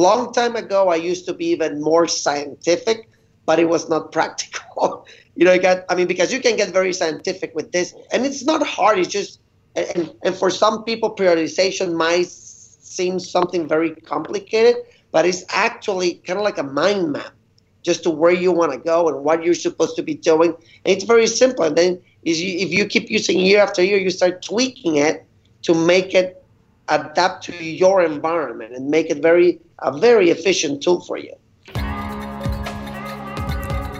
long time ago, I used to be even more scientific, but it was not practical. you know, you got, I mean, because you can get very scientific with this, and it's not hard. It's just, and, and for some people, periodization might seem something very complicated, but it's actually kind of like a mind map just to where you want to go and what you're supposed to be doing. And it's very simple. And then if you keep using year after year, you start tweaking it to make it adapt to your environment and make it very a very efficient tool for you.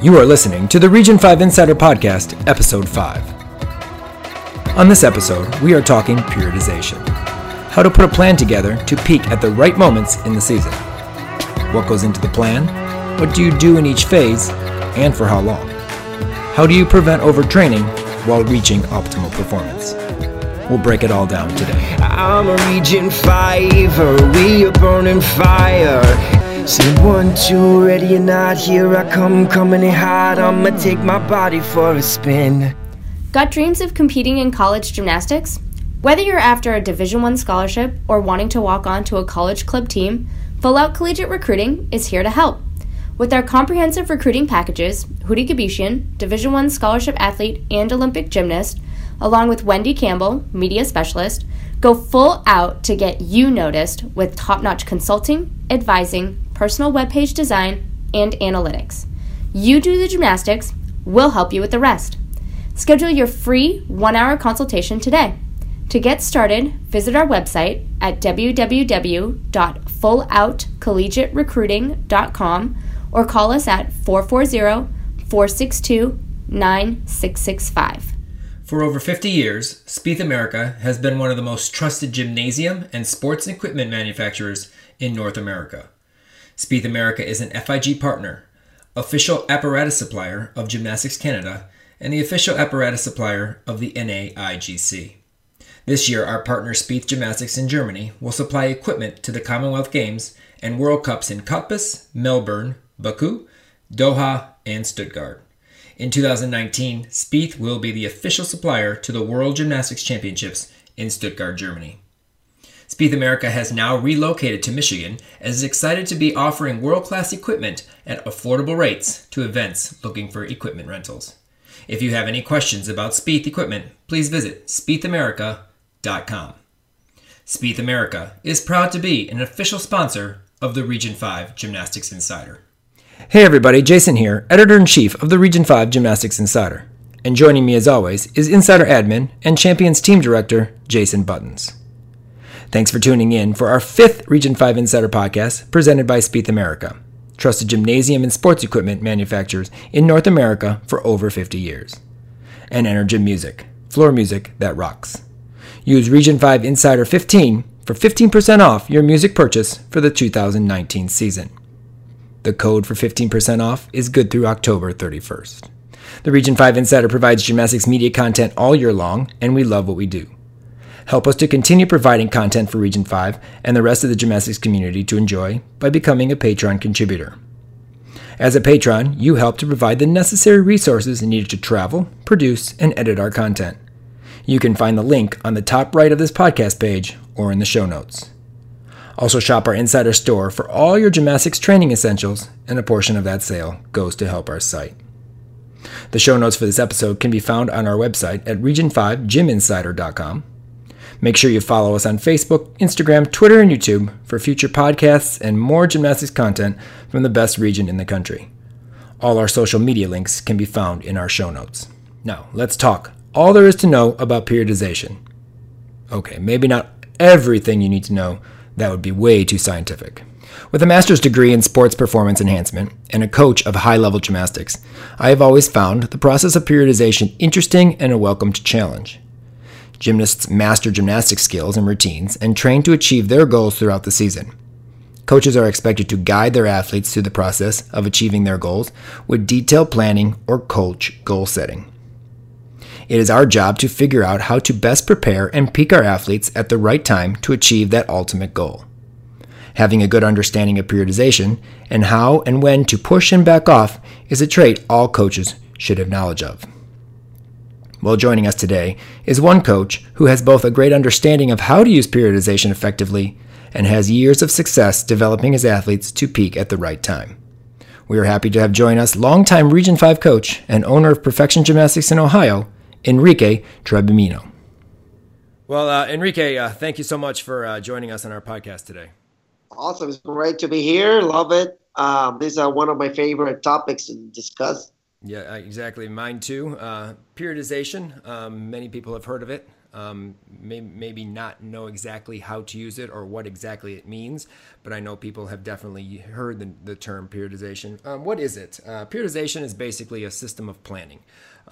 You are listening to the Region 5 Insider Podcast, Episode 5. On this episode, we are talking periodization. How to put a plan together to peak at the right moments in the season. What goes into the plan? What do you do in each phase? And for how long? How do you prevent overtraining while reaching optimal performance? We'll break it all down today. I'm a Region 5, we are burning fire. Say one, two, ready or not, here I come, coming in hot. I'ma take my body for a spin. Got dreams of competing in college gymnastics? Whether you're after a Division 1 scholarship or wanting to walk on to a college club team, Full Out Collegiate Recruiting is here to help. With our comprehensive recruiting packages, Houry Gebeshian, Division 1 scholarship athlete and Olympic gymnast, along with Wendy Campbell, media specialist, go full out to get you noticed with top notch consulting, advising, personal webpage design, and analytics. You do the gymnastics, we'll help you with the rest. Schedule your free one hour consultation today. To get started, visit our website at www.fulloutcollegiaterecruiting.com or call us at 440 462 9665. For over 50 years, Spieth America has been one of the most trusted gymnasium and sports equipment manufacturers in North America. Spieth America is an FIG partner, official apparatus supplier of Gymnastics Canada, and the official apparatus supplier of the NAIGC. This year, our partner Spieth Gymnastics in Germany will supply equipment to the Commonwealth Games and World Cups in Cottbus, Melbourne, Baku, Doha, and Stuttgart. In 2019, Spieth will be the official supplier to the World Gymnastics Championships in Stuttgart, Germany. Spieth America has now relocated to Michigan and is excited to be offering world class equipment at affordable rates to events looking for equipment rentals. If you have any questions about Spieth equipment, please visit spiethamerica.com. Spieth America is proud to be an official sponsor of the Region 5 Gymnastics Insider. Hey everybody, Jason here, editor in chief of the Region 5 Gymnastics Insider. And joining me as always is Insider Admin and Champions Team Director Jason Buttons. Thanks for tuning in for our fifth Region 5 Insider podcast presented by Spieth America, trusted gymnasium and sports equipment manufacturers in North America for over 50 years. And Energym Music, floor music that rocks. Use Region 5 Insider 15 for 15% off your music purchase for the 2019 season. The code for 15% off is good through October 31st. The Region 5 Insider provides gymnastics media content all year long, and we love what we do. Help us to continue providing content for Region 5 and the rest of the gymnastics community to enjoy by becoming a Patreon contributor. As a patron, you help to provide the necessary resources needed to travel, produce, and edit our content. You can find the link on the top right of this podcast page or in the show notes. Also, shop our insider store for all your gymnastics training essentials, and a portion of that sale goes to help our site. The show notes for this episode can be found on our website at region5gyminsider.com. Make sure you follow us on Facebook, Instagram, Twitter, and YouTube for future podcasts and more gymnastics content from the best region in the country. All our social media links can be found in our show notes. Now, let's talk all there is to know about periodization. Okay, maybe not everything you need to know that would be way too scientific. With a master's degree in sports performance enhancement and a coach of high level gymnastics, I have always found the process of periodization interesting and a welcomed challenge. Gymnasts master gymnastic skills and routines and train to achieve their goals throughout the season. Coaches are expected to guide their athletes through the process of achieving their goals with detailed planning or coach goal setting. It is our job to figure out how to best prepare and peak our athletes at the right time to achieve that ultimate goal. Having a good understanding of periodization and how and when to push and back off is a trait all coaches should have knowledge of. Well, joining us today is one coach who has both a great understanding of how to use periodization effectively and has years of success developing his athletes to peak at the right time. We are happy to have join us longtime Region 5 coach and owner of Perfection Gymnastics in Ohio, Enrique Trebimino. Well, uh, Enrique, uh, thank you so much for uh, joining us on our podcast today. Awesome. It's great to be here. Love it. Um, this is uh, one of my favorite topics to discuss. Yeah, uh, exactly. Mine too. Uh, periodization. Um, many people have heard of it um, may, maybe not know exactly how to use it or what exactly it means, but I know people have definitely heard the, the term periodization. Um, what is it? Uh, periodization is basically a system of planning.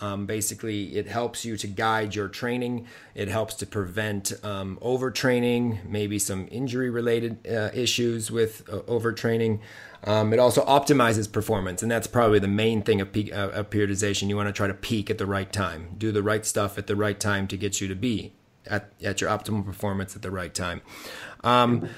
Um, basically, it helps you to guide your training. It helps to prevent um, overtraining, maybe some injury related uh, issues with uh, overtraining. Um, it also optimizes performance, and that's probably the main thing of, peak, uh, of periodization. You want to try to peak at the right time, do the right stuff at the right time to get you to be at, at your optimal performance at the right time. Um,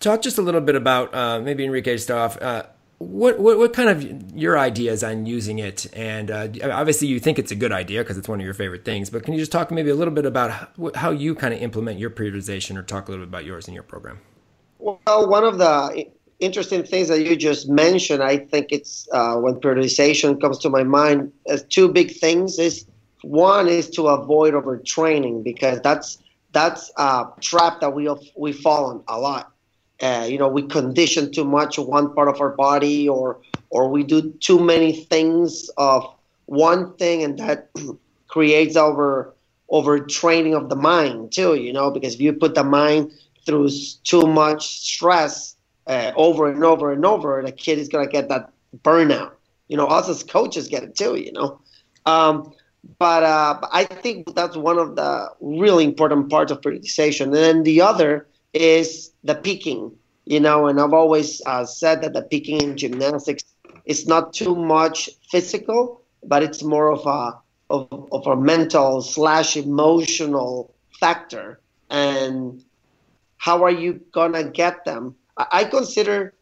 talk just a little bit about uh, maybe Enrique start off. Uh, what, what, what kind of your ideas on using it? And uh, obviously, you think it's a good idea because it's one of your favorite things. But can you just talk maybe a little bit about how, you kind of implement your periodization, or talk a little bit about yours in your program? Well, one of the interesting things that you just mentioned, I think it's uh, when periodization comes to my mind as two big things. Is one is to avoid overtraining because that's that's a trap that we we fall on a lot uh, you know we condition too much one part of our body or or we do too many things of one thing and that creates over over training of the mind too you know because if you put the mind through too much stress uh, over and over and over the kid is going to get that burnout you know us as coaches get it too you know um, but uh, I think that's one of the really important parts of periodization. And then the other is the peaking, you know, and I've always uh, said that the peaking in gymnastics is not too much physical, but it's more of a of, of a mental slash emotional factor. And how are you gonna get them? I, I consider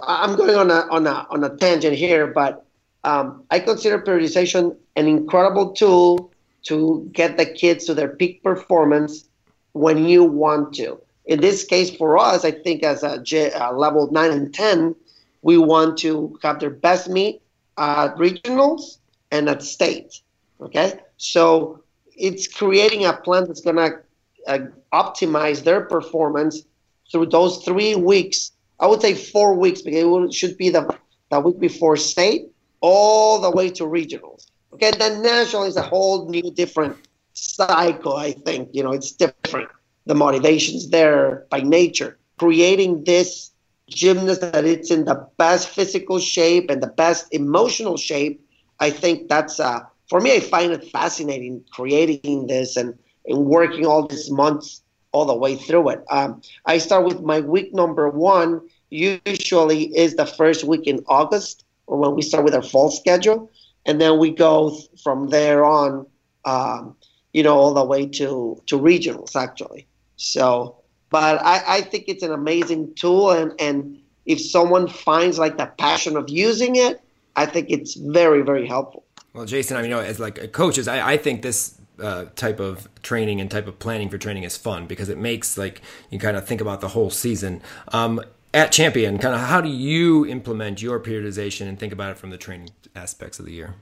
I'm going on a on a on a tangent here, but um, I consider periodization an incredible tool to get the kids to their peak performance when you want to. In this case, for us, I think as a J, uh, level 9 and 10, we want to have their best meet at regionals and at state. Okay? So it's creating a plan that's going to uh, optimize their performance through those three weeks. I would say four weeks because it should be the, the week before state all the way to regionals. Okay, then national is a whole new different cycle. I think you know it's different. The motivation's there by nature. Creating this gymnast that it's in the best physical shape and the best emotional shape. I think that's uh, for me. I find it fascinating creating this and and working all these months all the way through it. Um, I start with my week number one. Usually is the first week in August or when we start with our fall schedule, and then we go th- from there on, um, you know, all the way to to regionals actually. So, but I, I think it's an amazing tool, and and if someone finds like the passion of using it, I think it's very very helpful. Well, Jason, I mean, you know, as like coaches, I, I think this uh, type of training and type of planning for training is fun because it makes like you kind of think about the whole season. Um, at Champion, kind of how do you implement your periodization and think about it from the training aspects of the year?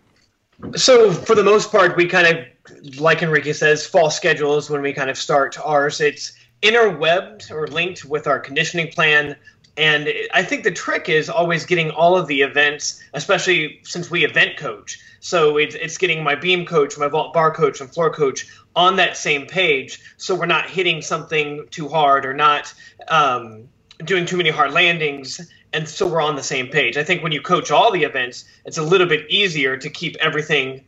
So for the most part, we kind of, like Enrique says, fall schedule is when we kind of start ours. It's interwebbed or linked with our conditioning plan. And I think the trick is always getting all of the events, especially since we event coach. So it's, it's getting my beam coach, my vault bar coach, and floor coach on that same page. So we're not hitting something too hard or not um, doing too many hard landings and so we're on the same page. I think when you coach all the events, it's a little bit easier to keep everything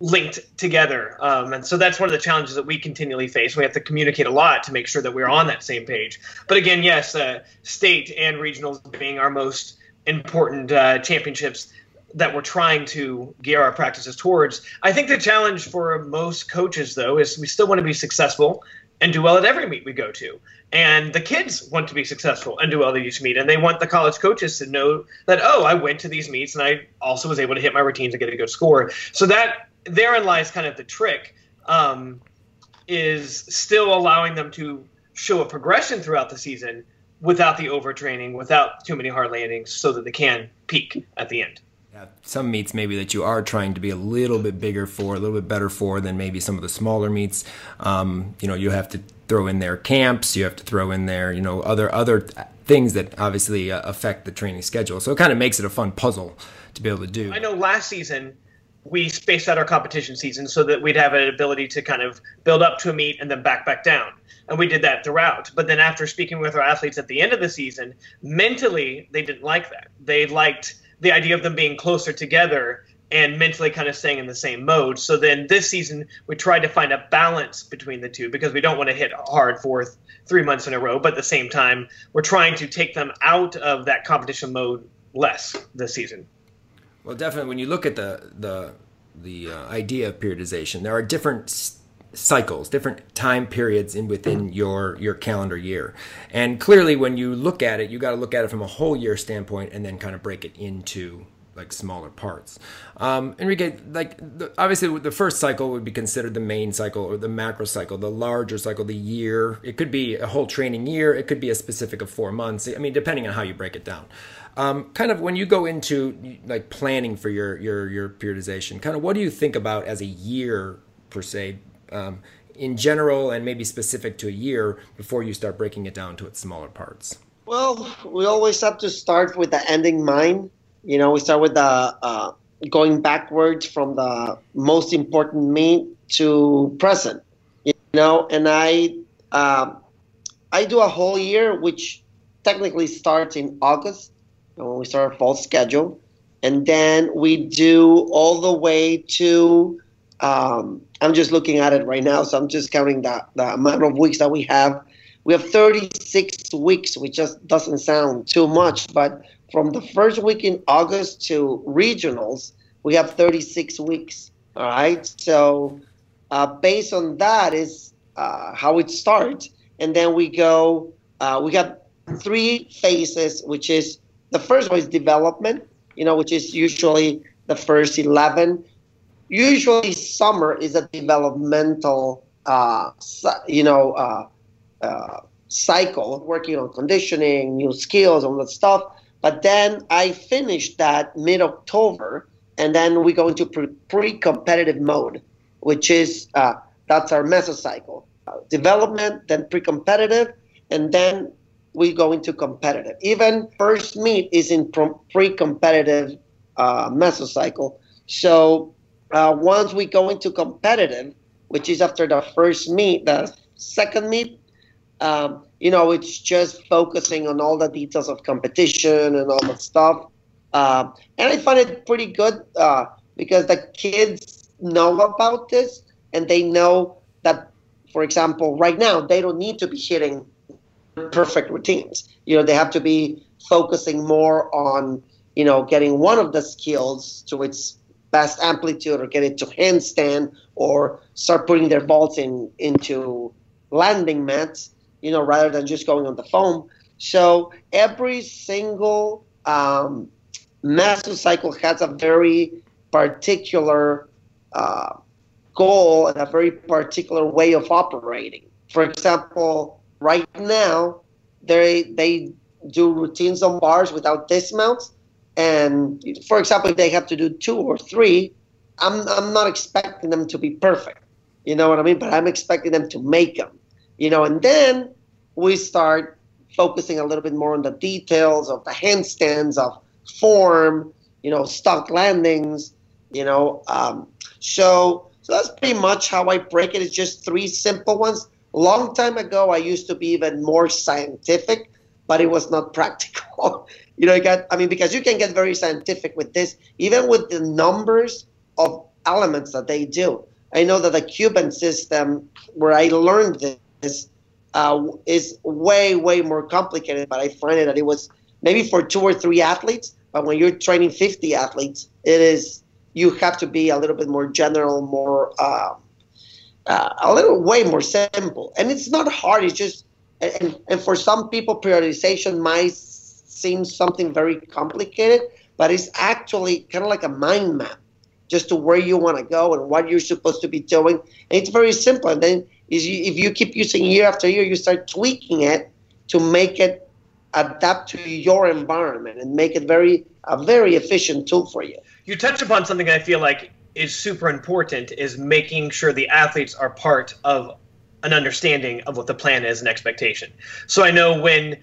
linked together. Um, and so that's one of the challenges that we continually face. We have to communicate a lot to make sure that we're on that same page. But again, yes, uh, state and regionals being our most important uh, championships that we're trying to gear our practices towards. I think the challenge for most coaches, though, is we still want to be successful and do well at every meet we go to. And the kids want to be successful and do well at each meet. And they want the college coaches to know that, oh, I went to these meets and I also was able to hit my routines and get a good score. So that therein lies kind of the trick um, is still allowing them to show a progression throughout the season without the overtraining, without too many hard landings, so that they can peak at the end. Yeah, some meets maybe that you are trying to be a little bit bigger for, a little bit better for than maybe some of the smaller meets. Um, you know, you have to throw in there camps, you have to throw in there, you know, other other things that obviously uh, affect the training schedule. So it kind of makes it a fun puzzle to be able to do. I know last season we spaced out our competition season so that we'd have an ability to kind of build up to a meet and then back back down and we did that throughout. But then after speaking with our athletes at the end of the season, mentally they didn't like that. They liked the idea of them being closer together and mentally kind of staying in the same mode. So then this season we tried to find a balance between the two because we don't want to hit hard for th- three months in a row, but at the same time we're trying to take them out of that competition mode less this season. Well, definitely when you look at the the the uh, idea of periodization, there are different cycles, different time periods in within your your calendar year. And clearly when you look at it, you got to look at it from a whole year standpoint and then kind of break it into like smaller parts. Um, Enrique, like the, obviously the first cycle would be considered the main cycle or the macro cycle, the larger cycle, the year. It could be a whole training year. It could be a specific of four months. I mean, depending on how you break it down. Um, kind of when you go into like planning for your your your periodization, kind of what do you think about as a year per se um, in general and maybe specific to a year before you start breaking it down to its smaller parts? Well, we always have to start with the ending mind. You know, we start with the uh, going backwards from the most important meet to present. You know, and I uh, I do a whole year, which technically starts in August when we start our fall schedule, and then we do all the way to um, I'm just looking at it right now, so I'm just counting the, the amount of weeks that we have. We have 36 weeks, which just doesn't sound too much, but from the first week in August to regionals, we have 36 weeks. All right, so uh, based on that is uh, how it starts, and then we go. Uh, we have three phases, which is the first one is development, you know, which is usually the first 11 usually summer is a developmental, uh, you know, uh, uh, cycle, working on conditioning, new skills, all that stuff. But then I finish that mid October, and then we go into pre competitive mode, which is uh, that's our mesocycle. Uh, development, then pre competitive, and then we go into competitive. Even first meet is in pre competitive uh, mesocycle. So uh, once we go into competitive, which is after the first meet, the second meet, um, you know, it's just focusing on all the details of competition and all that stuff. Uh, and I find it pretty good uh, because the kids know about this and they know that, for example, right now they don't need to be hitting perfect routines. You know, they have to be focusing more on, you know, getting one of the skills to its best amplitude or get it to handstand or start putting their balls in into landing mats, you know, rather than just going on the foam. So every single um, mesocycle has a very particular uh, goal and a very particular way of operating. For example, right now they they do routines on bars without dismounts, and for example, if they have to do two or three, I'm, I'm not expecting them to be perfect. You know what I mean? But I'm expecting them to make them. You know, and then we start focusing a little bit more on the details of the handstands, of form, you know, stock landings, you know. Um, so, so that's pretty much how I break it. It's just three simple ones. Long time ago, I used to be even more scientific, but it was not practical you know, you got, I mean, because you can get very scientific with this, even with the numbers of elements that they do. I know that the Cuban system, where I learned this, uh, is way, way more complicated, but I find it that it was maybe for two or three athletes, but when you're training 50 athletes, it is, you have to be a little bit more general, more, uh, uh, a little way more simple. And it's not hard, it's just, and, and for some people, periodization might seem something very complicated, but it's actually kind of like a mind map. just to where you want to go and what you're supposed to be doing. And it's very simple. And then if you keep using year after year, you start tweaking it to make it adapt to your environment and make it very a very efficient tool for you. You touch upon something I feel like is super important is making sure the athletes are part of an understanding of what the plan is and expectation. So I know when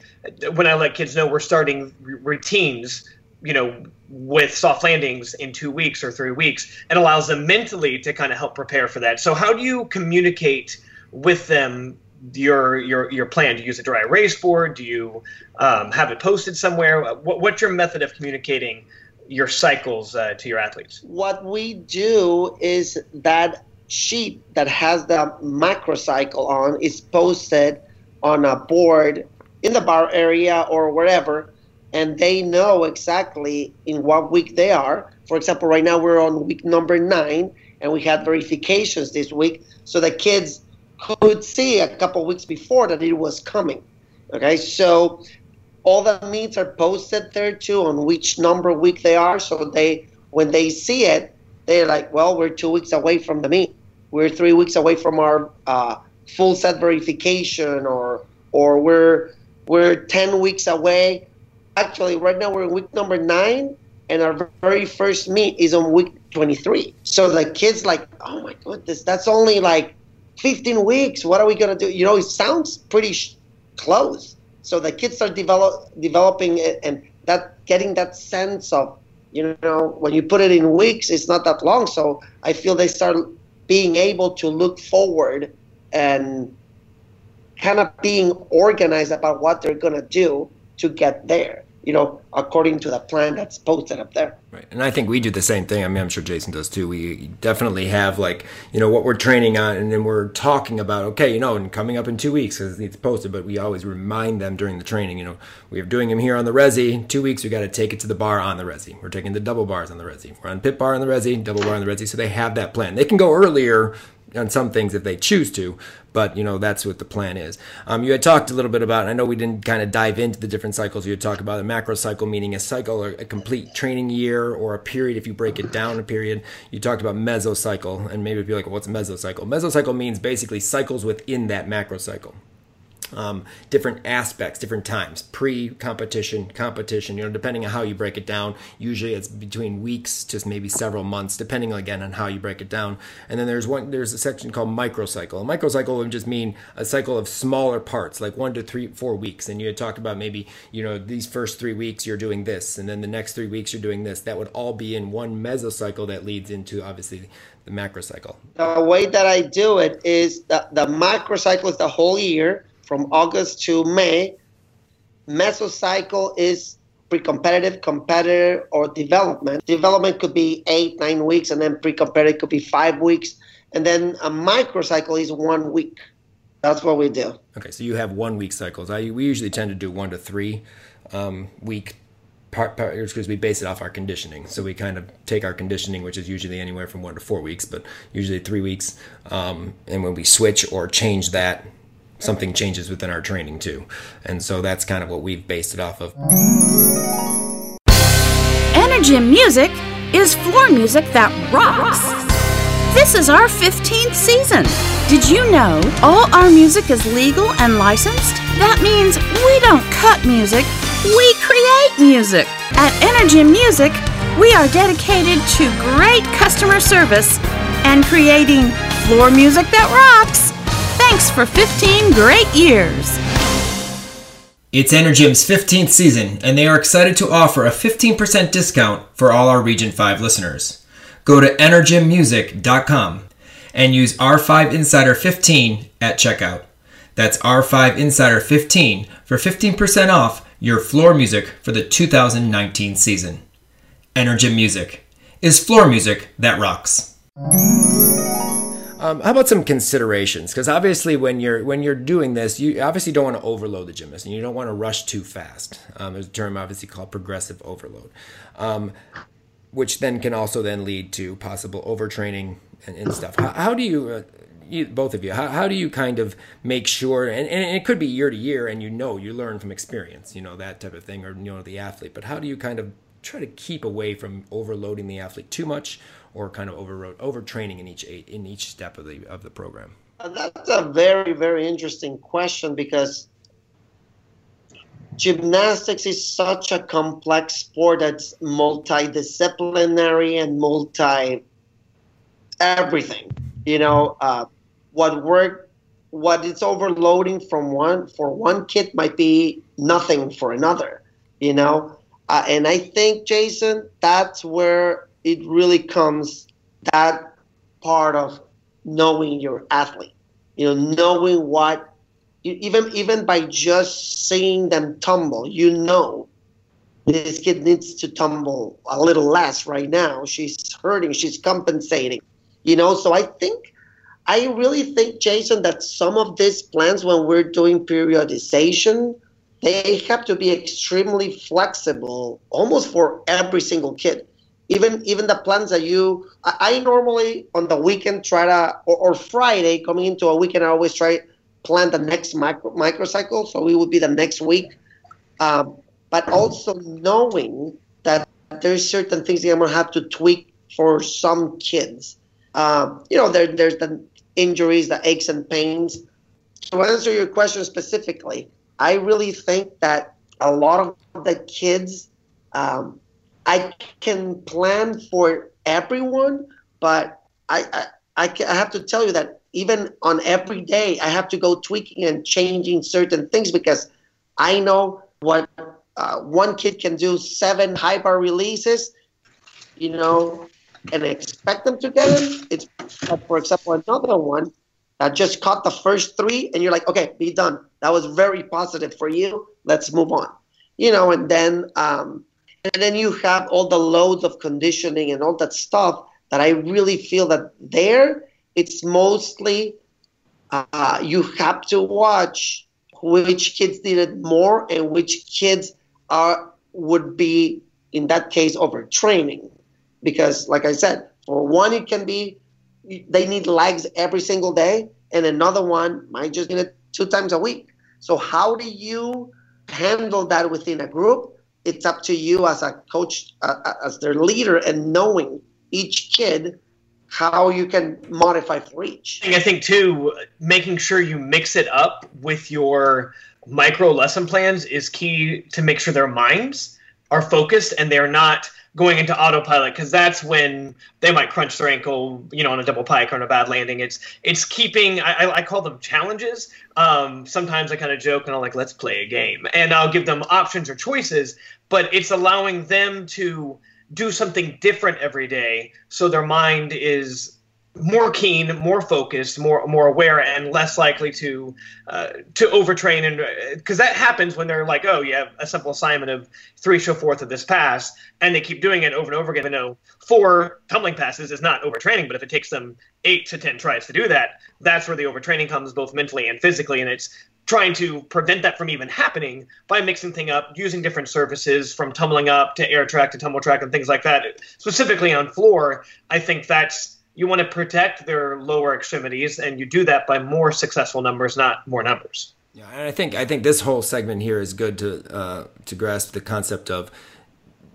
when I let kids know we're starting routines, you know, with soft landings in 2 weeks or 3 weeks, it allows them mentally to kind of help prepare for that. So how do you communicate with them your your your plan? Do you use a dry erase board? Do you um, have it posted somewhere? What, what's your method of communicating your cycles uh, to your athletes? What we do is that sheet that has the macro cycle on is posted on a board in the bar area or wherever, and they know exactly in what week they are. For example, right now we're on week number nine, and we had verifications this week, so the kids could see a couple weeks before that it was coming. Okay, so all the meets are posted there too on which number week they are, so they when they see it, they're like, well, we're two weeks away from the meet. We're three weeks away from our uh, full set verification, or or we're we're ten weeks away. Actually, right now we're in week number nine, and our very first meet is on week 23. So the kids like, oh my goodness, that's only like 15 weeks. What are we gonna do? You know, it sounds pretty sh- close. So the kids are develop developing it, and that getting that sense of, you know, when you put it in weeks, it's not that long. So I feel they start being able to look forward and kind of being organized about what they're gonna do to get there you know, according to the plan that's posted up there. Right. And I think we do the same thing. I mean, I'm sure Jason does too. We definitely have like, you know, what we're training on and then we're talking about, okay, you know, and coming up in two weeks because it's posted, but we always remind them during the training, you know, we're doing them here on the Resi. Two weeks, we got to take it to the bar on the Resi. We're taking the double bars on the Resi. We're on pit bar on the Resi, double bar on the Resi. So they have that plan. They can go earlier on some things if they choose to, but you know that's what the plan is. Um, you had talked a little bit about. I know we didn't kind of dive into the different cycles. You had talked about a macro cycle, meaning a cycle or a complete training year or a period. If you break it down, a period. You talked about mesocycle, and maybe be like, well, what's mesocycle? Mesocycle means basically cycles within that macro cycle um, different aspects, different times, pre-competition, competition. You know, depending on how you break it down. Usually, it's between weeks to maybe several months, depending again on how you break it down. And then there's one. There's a section called microcycle. A microcycle would just mean a cycle of smaller parts, like one to three, four weeks. And you had talked about maybe you know these first three weeks you're doing this, and then the next three weeks you're doing this. That would all be in one mesocycle that leads into obviously the macrocycle. The way that I do it is the, the macrocycle is the whole year from August to May. Mesocycle is pre-competitive, competitor, or development. Development could be eight, nine weeks, and then pre-competitive could be five weeks, and then a microcycle is one week. That's what we do. Okay, so you have one week cycles. I we usually tend to do one to three um, week part, because we base it off our conditioning. So we kind of take our conditioning, which is usually anywhere from one to four weeks, but usually three weeks. Um, and when we switch or change that, something changes within our training too. And so that's kind of what we've based it off of. Energym Music is floor music that rocks. This is our 15th season. Did you know all our music is legal and licensed? That means we don't cut music, we create music. At Energym Music, we are dedicated to great customer service and creating floor music that rocks. Thanks for 15 great years. It's Energym's 15th season, and they are excited to offer a 15% discount for all our Region 5 listeners. Go to energymmusic.com and use R5 Insider 15 at checkout. That's R5 Insider 15 for 15% off your floor music for the 2019 season. Energym Music is floor music that rocks. Um, how about some considerations? Because obviously, when you're when you're doing this, you obviously don't want to overload the gymnast, and you don't want to rush too fast. Um, there's a term obviously called progressive overload, um, which then can also then lead to possible overtraining and, and stuff. How, how, do you, uh, you, both of you, how, how do you kind of make sure? And, and it could be year to year, and you know you learn from experience, you know that type of thing, or you know the athlete. But how do you kind of try to keep away from overloading the athlete too much or kind of over overtraining in each in each step of the of the program? Uh, that's a very very interesting question because gymnastics is such a complex sport that's multidisciplinary and multi everything. You know, uh, what work, what it's overloading from one for one kid might be nothing for another. You know, uh, and I think Jason, that's where it really comes that part of knowing your athlete. You know, knowing what even even by just seeing them tumble, you know this kid needs to tumble a little less right now. She's hurting, she's compensating. You know, so I think I really think, Jason, that some of these plans when we're doing periodization, they have to be extremely flexible almost for every single kid. Even even the plans that you I, I normally on the weekend try to or, or Friday coming into a weekend I always try plan the next micro, microcycle, so it would be the next week. Um, but also knowing that there's certain things that I'm gonna have to tweak for some kids. Um, you know, there, there's the injuries, the aches and pains. To answer your question specifically, I really think that a lot of the kids, um, I can plan for everyone, but I, I, I, have to tell you that even on every day, I have to go tweaking and changing certain things because I know what uh, one kid can do seven high bar releases, you know, and expect them to get them. It's, for example, another one that just caught the first three, and you're like, okay, be done. That was very positive for you. Let's move on. You know, and then um, and then you have all the loads of conditioning and all that stuff that I really feel that there it's mostly uh, you have to watch which kids need it more and which kids are would be in that case overtraining. Because like i said for one it can be they need legs every single day and another one might just need it two times a week. So how do you handle that within a group it's up to you as a coach uh, as their leader and knowing each kid how you can modify for each. I think too, making sure you mix it up with your micro lesson plans is key to make sure their minds are focused and they're not going into autopilot because that's when they might crunch their ankle, you know, on a double pike or on a bad landing. It's it's keeping. I, I call them challenges. Um, sometimes I kind of joke and I'm like, let's play a game, and I'll give them options or choices, but it's allowing them to do something different every day so their mind is more keen, more focused, more more aware, and less likely to uh, to overtrain. And because uh, that happens when they're like, oh, you have a simple assignment of three show fourth of this pass, and they keep doing it over and over again. I know four tumbling passes is not overtraining, but if it takes them eight to ten tries to do that, that's where the overtraining comes, both mentally and physically. And it's trying to prevent that from even happening by mixing things up, using different surfaces from tumbling up to air track to tumble track and things like that. Specifically on floor, I think that's you want to protect their lower extremities, and you do that by more successful numbers, not more numbers. Yeah, and I think I think this whole segment here is good to uh, to grasp the concept of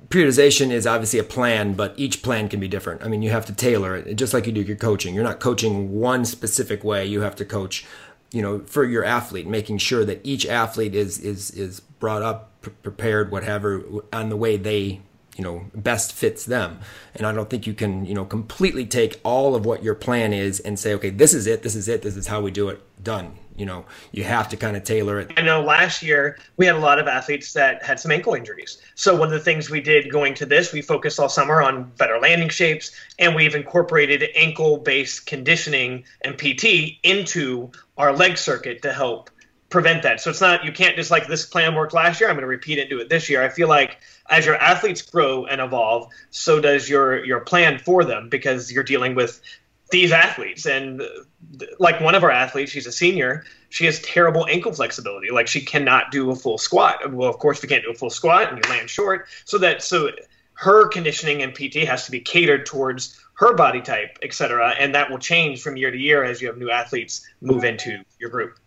periodization is obviously a plan, but each plan can be different. I mean, you have to tailor it, just like you do your coaching. You're not coaching one specific way. You have to coach you know for your athlete making sure that each athlete is is is brought up prepared whatever on the way they you know best fits them. And i don't think you can you know completely take all of what your plan is and say okay this is it this is it this is how we do it done. You know you have to kind of tailor it. I know last year we had a lot of athletes that had some ankle injuries. So one of the things we did going to this we focused all summer on better landing shapes and we've incorporated ankle based conditioning and pt into our leg circuit to help prevent that. So it's not you can't just like this plan worked last year i'm going to repeat it and do it this year. I feel like as your athletes grow and evolve so does your your plan for them because you're dealing with these athletes. And like one of our athletes she's a senior she has terrible ankle flexibility. Like she cannot do a full squat. Well of course we can't do a full squat and you land short so that so her conditioning and pt has to be catered towards her body type etc and that will change from year to year as you have new athletes move into your group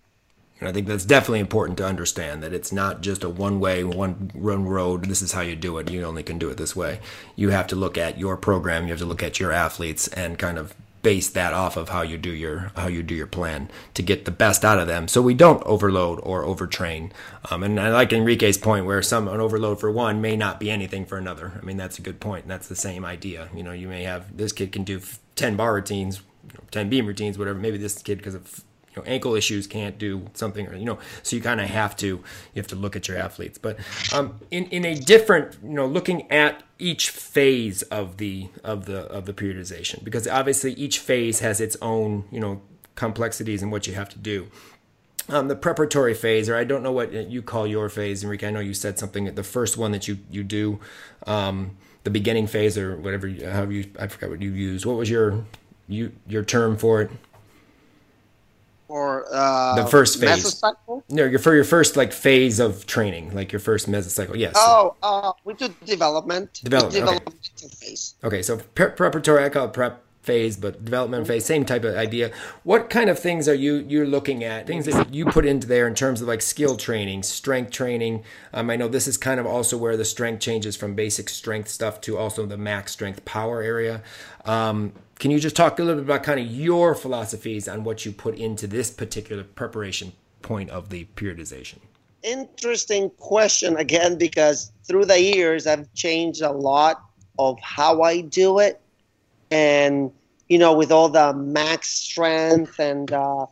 And I think that's definitely important to understand that it's not just a one way, one run road. This is how you do it. You only can do it this way. You have to look at your program. You have to look at your athletes and kind of base that off of how you do your how you do your plan to get the best out of them so we don't overload or overtrain um, and i like enrique's point where some an overload for one may not be anything for another i mean that's a good point that's the same idea you know you may have this kid can do 10 bar routines 10 beam routines whatever maybe this kid because of you know ankle issues can't do something or you know so you kind of have to you have to look at your athletes but um, in in a different you know looking at each phase of the of the of the periodization because obviously each phase has its own you know complexities and what you have to do um, the preparatory phase, or I don't know what you call your phase, Enrique. I know you said something. At the first one that you you do, um, the beginning phase, or whatever, however you I forgot what you used. What was your you your term for it? Or uh, the first phase. mesocycle? No, for your first like phase of training, like your first mesocycle. Yes. Oh, uh, we do development. Development, okay. Phase. Okay, so pre- preparatory, I call it prep phase, but development phase, same type of idea. What kind of things are you you're looking at? Things that you put into there in terms of like skill training, strength training. Um, I know this is kind of also where the strength changes from basic strength stuff to also the max strength power area. Um, can you just talk a little bit about kind of your philosophies on what you put into this particular preparation point of the periodization? Interesting question again, because through the years I've changed a lot of how I do it. And, you know, with all the max strength and uh,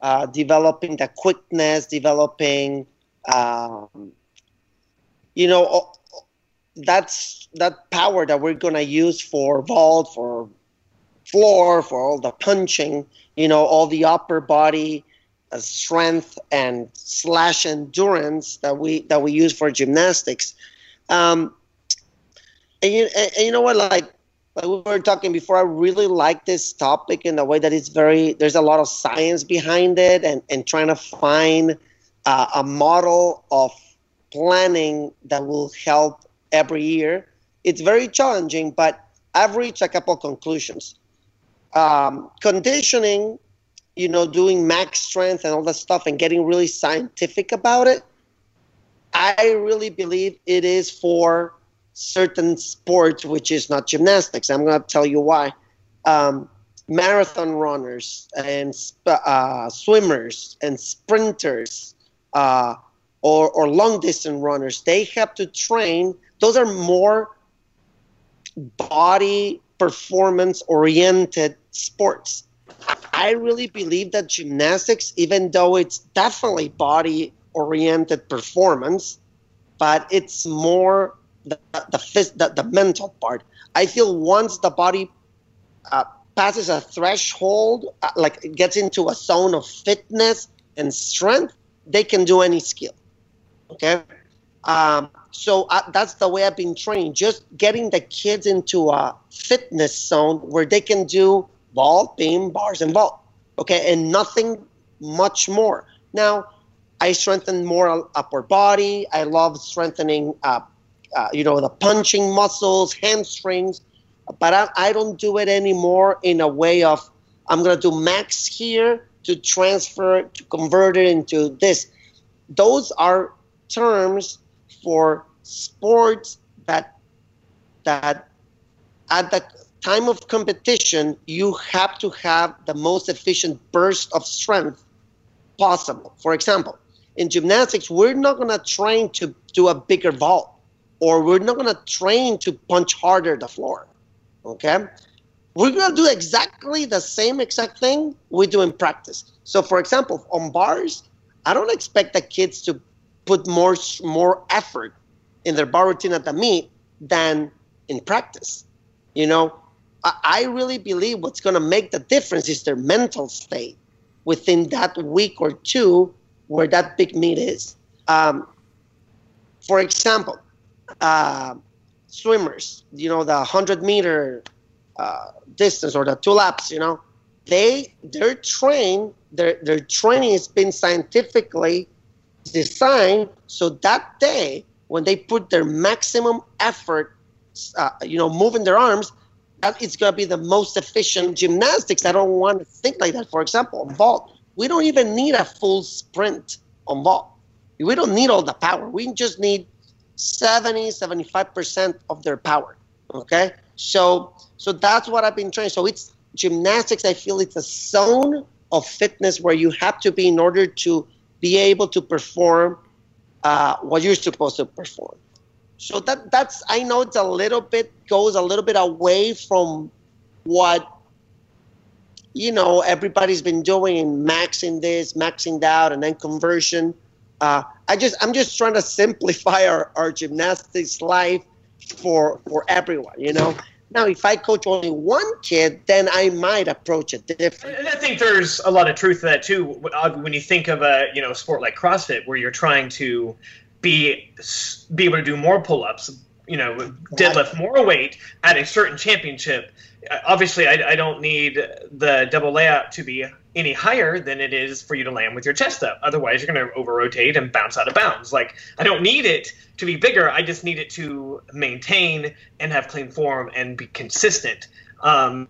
uh, developing the quickness, developing, um, you know, that's that power that we're going to use for vault, for floor, for all the punching, you know, all the upper body uh, strength and slash endurance that we that we use for gymnastics. Um, and, you, and, and you know what, like, like we were talking before, I really like this topic in the way that it's very there's a lot of science behind it, and and trying to find uh, a model of planning that will help every year. It's very challenging, but I've reached a couple conclusions um, conditioning, you know, doing max strength and all that stuff and getting really scientific about it, I really believe it is for certain sports, which is not gymnastics. I'm going to tell you why. Um, marathon runners and uh, swimmers and sprinters uh, or, or long distance runners, they have to train. Those are more body performance oriented sports. I really believe that gymnastics, even though it's definitely body oriented performance, but it's more the, the, the, the, mental part. I feel once the body uh, passes a threshold, uh, like it gets into a zone of fitness and strength, they can do any skill. Okay? Um, so I, that's the way I've been trained. just getting the kids into a fitness zone where they can do vault, beam, bars, and vault. Okay, and nothing much more. Now, I strengthen more upper body. I love strengthening, uh, uh, you know, the punching muscles, hamstrings. But I, I don't do it anymore in a way of I'm going to do max here to transfer to convert it into this. Those are terms for sports that that at the time of competition you have to have the most efficient burst of strength possible. For example, in gymnastics, we're not going to train to do a bigger vault or we're not going to train to punch harder the floor. Okay? We're going to do exactly the same exact thing we do in practice. So, for example, on bars, I don't expect the kids to put more more effort in their bar routine at the meet than in practice. You know, I, I really believe what's going to make the difference is their mental state within that week or two where that big meet is. Um, for example, uh, swimmers, you know, the 100 meter uh, distance or the two laps, you know, they they're trained. Their their training has been scientifically designed so that day when they put their maximum effort, uh, you know, moving their arms, that it's going to be the most efficient gymnastics. I don't want to think like that. For example, vault, we don't even need a full sprint on vault. We don't need all the power. We just need 70, 75% of their power. Okay? So so that's what I've been training. So it's gymnastics, I feel it's a zone of fitness where you have to be in order to be able to perform uh, what you're supposed to perform. So that that's I know it's a little bit goes a little bit away from what you know everybody's been doing and maxing this, maxing that, and then conversion. Uh, I just I'm just trying to simplify our, our gymnastics life for for everyone. You know. Now, if I coach only one kid, then I might approach it different. And I think there's a lot of truth to that too. When you think of a you know sport like CrossFit, where you're trying to be be able to do more pull-ups, you know, deadlift more weight at a certain championship. Obviously, I, I don't need the double layout to be any higher than it is for you to land with your chest up. Otherwise, you're going to over rotate and bounce out of bounds. Like, I don't need it to be bigger. I just need it to maintain and have clean form and be consistent. Um,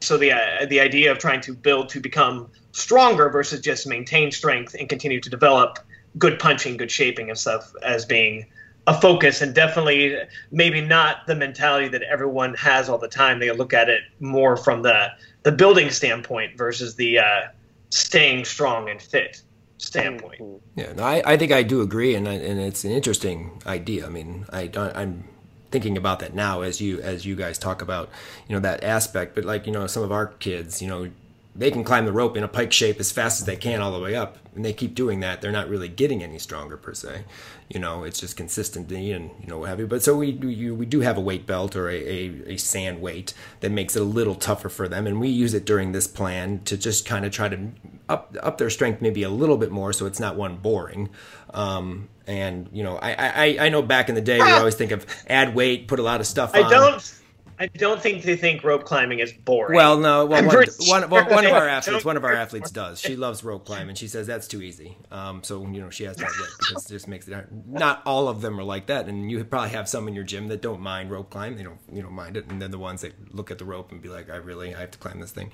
so the uh, the idea of trying to build to become stronger versus just maintain strength and continue to develop good punching, good shaping and stuff as being a focus and definitely maybe not the mentality that everyone has all the time. They look at it more from the the building standpoint versus the uh, staying strong and fit standpoint. Yeah, no, I, I think I do agree, and I, and it's an interesting idea. I mean, I I'm thinking about that now as you as you guys talk about you know that aspect. But like you know, some of our kids, you know, they can climb the rope in a pike shape as fast as they can all the way up. And they keep doing that. They're not really getting any stronger per se. You know it's just consistency and you know what have you. But so we we, we do have a weight belt or a, a, a sand weight that makes it a little tougher for them. And we use it during this plan to just kind of try to up up their strength maybe a little bit more so it's not one boring. Um, and you know I, I i know back in the day we always think of add weight put a lot of stuff I on. don't I don't think they think rope climbing is boring. Well, no, well, one, one, one, one of our athletes, one of our athletes does. She loves rope climbing. She says that's too easy. Um, so you know she has to admit because it just makes it hard. Not all of them are like that, and you probably have some in your gym that don't mind rope climb. They don't, you know, mind it, and then the ones that look at the rope and be like, I really, I have to climb this thing.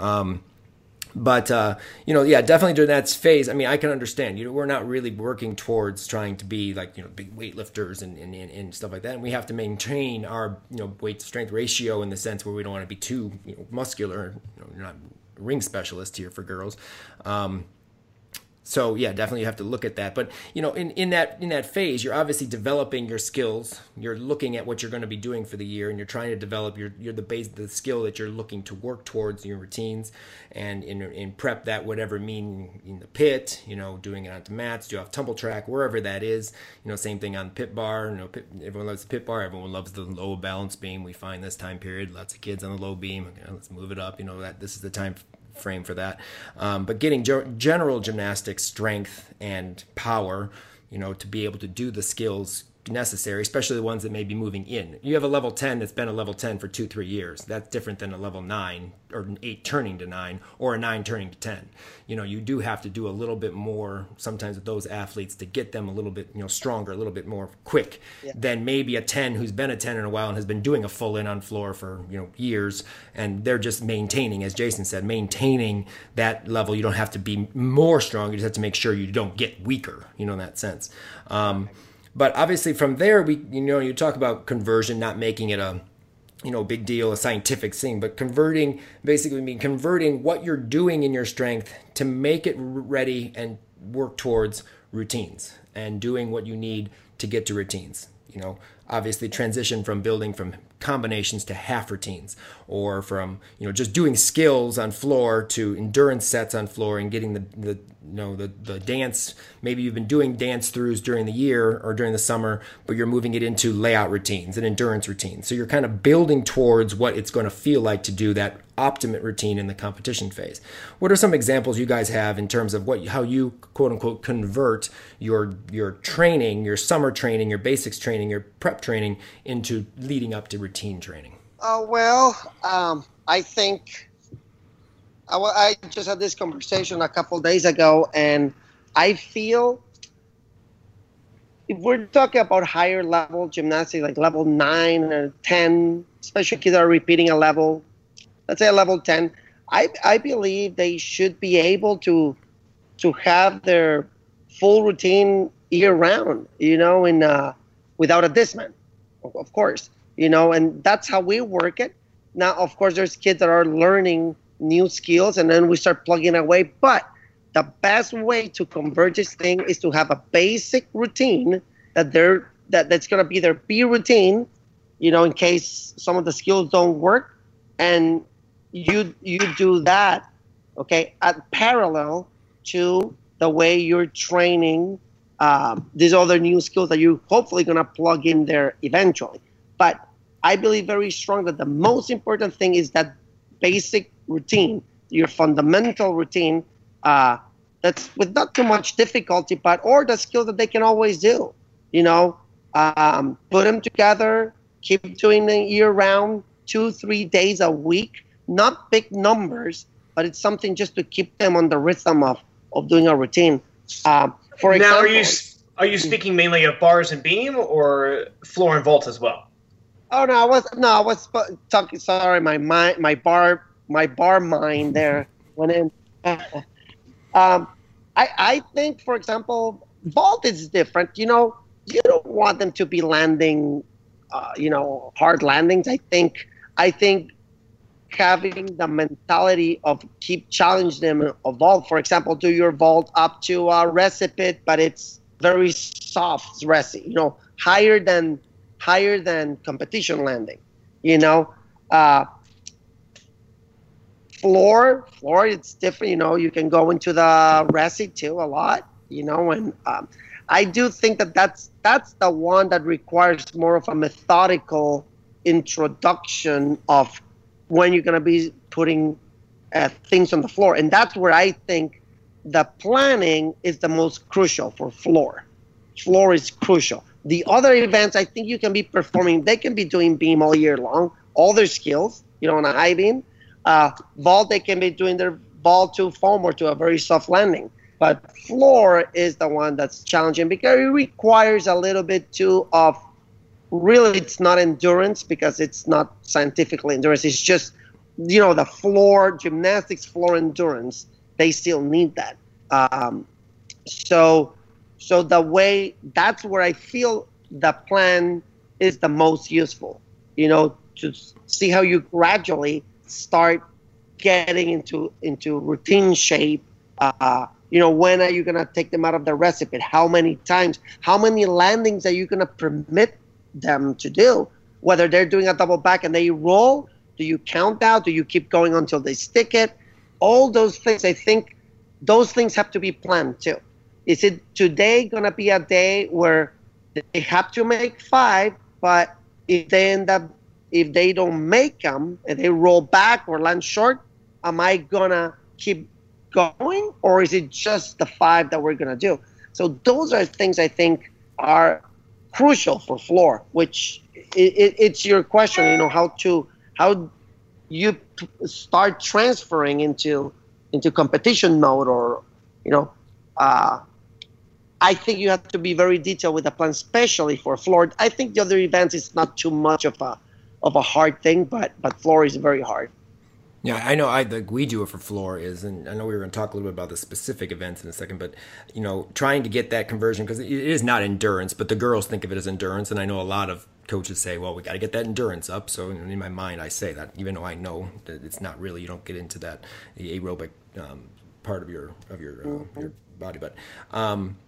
Um, but uh, you know, yeah, definitely during that phase. I mean, I can understand. You know, we're not really working towards trying to be like you know big weightlifters and, and, and stuff like that. And we have to maintain our you know weight to strength ratio in the sense where we don't want to be too you know, muscular. You know, you're not ring specialist here for girls. Um, so yeah definitely you have to look at that. But you know in, in that in that phase you're obviously developing your skills. You're looking at what you're going to be doing for the year and you're trying to develop your your the base the skill that you're looking to work towards your routines and in, in prep that whatever mean in the pit you know doing it on the mats do you have tumble track wherever that is. You know same thing on pit bar you know pit, everyone loves the pit bar everyone loves the low balance beam. We find this time period lots of kids on the low beam okay, let's move it up you know that this is the time frame for that. Um, but getting ge- general gymnastics strength and power, you know, to be able to do the skills necessary, especially the ones that may be moving in. You have a level 10 that's been a level 10 for two, three years. That's different than a level 9 or an 8 turning to 9 or a 9 turning to 10. You know, you do have to do a little bit more sometimes with those athletes to get them a little bit, you know, stronger, a little bit more quick yeah. than maybe a 10 who's been a 10 in a while and has been doing a full in on floor for, you know, years and they're just maintaining as Jason said, maintaining that level. You don't have to be more strong, you just have to make sure you don't get weaker, you know, in that sense. Um, but obviously, from there, we you know you talk about conversion, not making it a you know big deal, a scientific thing, but converting basically mean converting what you're doing in your strength to make it ready and work towards routines and doing what you need to get to routines. You know, obviously transition from building from combinations to half routines or from you know just doing skills on floor to endurance sets on floor and getting the, the you know the, the dance. Maybe you've been doing dance throughs during the year or during the summer but you're moving it into layout routines and endurance routines. So you're kind of building towards what it's going to feel like to do that optimate routine in the competition phase. What are some examples you guys have in terms of what how you quote unquote convert your your training your summer training your basics training your prep training into leading up to routine training? Uh, well, um, I think I, I just had this conversation a couple days ago, and I feel if we're talking about higher level gymnastics, like level nine or ten, especially kids are repeating a level, let's say a level ten. I I believe they should be able to to have their full routine year round. You know, in uh, without a of, of course. You know, and that's how we work it. Now, of course, there's kids that are learning new skills, and then we start plugging away. But the best way to convert this thing is to have a basic routine that they're that that's going to be their B routine, you know, in case some of the skills don't work, and you you do that, okay, at parallel to the way you're training um, these other new skills that you're hopefully going to plug in there eventually. But I believe very strong that the most important thing is that basic routine, your fundamental routine, uh, that's with not too much difficulty, but or the skill that they can always do. You know, um, put them together, keep doing it year round, two, three days a week. Not big numbers, but it's something just to keep them on the rhythm of, of doing a routine. Um, for now, example, are you are you speaking mainly of bars and beam or floor and vault as well? Oh no, I was no, I was talking. Sorry, my mind, my bar, my bar mind there went in. um, I I think, for example, vault is different. You know, you don't want them to be landing, uh, you know, hard landings. I think I think having the mentality of keep challenge them of vault. For example, do your vault up to a Resi-Pit, but it's very soft resi. You know, higher than higher than competition landing. You know, uh, floor floor it's different. You know, you can go into the resi too a lot. You know, and um, I do think that that's that's the one that requires more of a methodical introduction of when you're going to be putting uh, things on the floor, and that's where I think the planning is the most crucial for floor. Floor is crucial. The other events, I think you can be performing. They can be doing beam all year long, all their skills. You know, on a high beam, uh, vault they can be doing their ball to foam or to a very soft landing. But floor is the one that's challenging because it requires a little bit too of really it's not endurance because it's not scientifically endurance. It's just you know the floor gymnastics floor endurance. They still need that. Um, so so the way that's where I feel the plan is the most useful. You know to see how you gradually start getting into into routine shape. Uh, you know, when are you gonna take them out of the Resi-Pit? How many times? How many landings are you gonna permit them to do? Whether they're doing a double back and they roll, do you count out? Do you keep going until they stick it? All those things, I think, those things have to be planned too. Is it today gonna be a day where they have to make five, but if they end up if they don't make them and they roll back or land short, am I gonna keep going or is it just the five that we're gonna do? So those are things I think are crucial for floor. Which it, it, it's your question, you know, how to how you start transferring into into competition mode or you know. Uh, I think you have to be very detailed with the plan, especially for floor. I think the other events is not too much of a of a hard thing, but but floor is very hard. Yeah, I know. I the we do it for floor is, and I know we were going to talk a little bit about the specific events in a second, but you know, trying to get that conversion because it is not endurance, but the girls think of it as endurance, and I know a lot of coaches say, "Well, we got to get that endurance up." So in my mind, I say that, even though I know that it's not really. You don't get into that the aerobic um, part of your of your uh, your body, but. Um,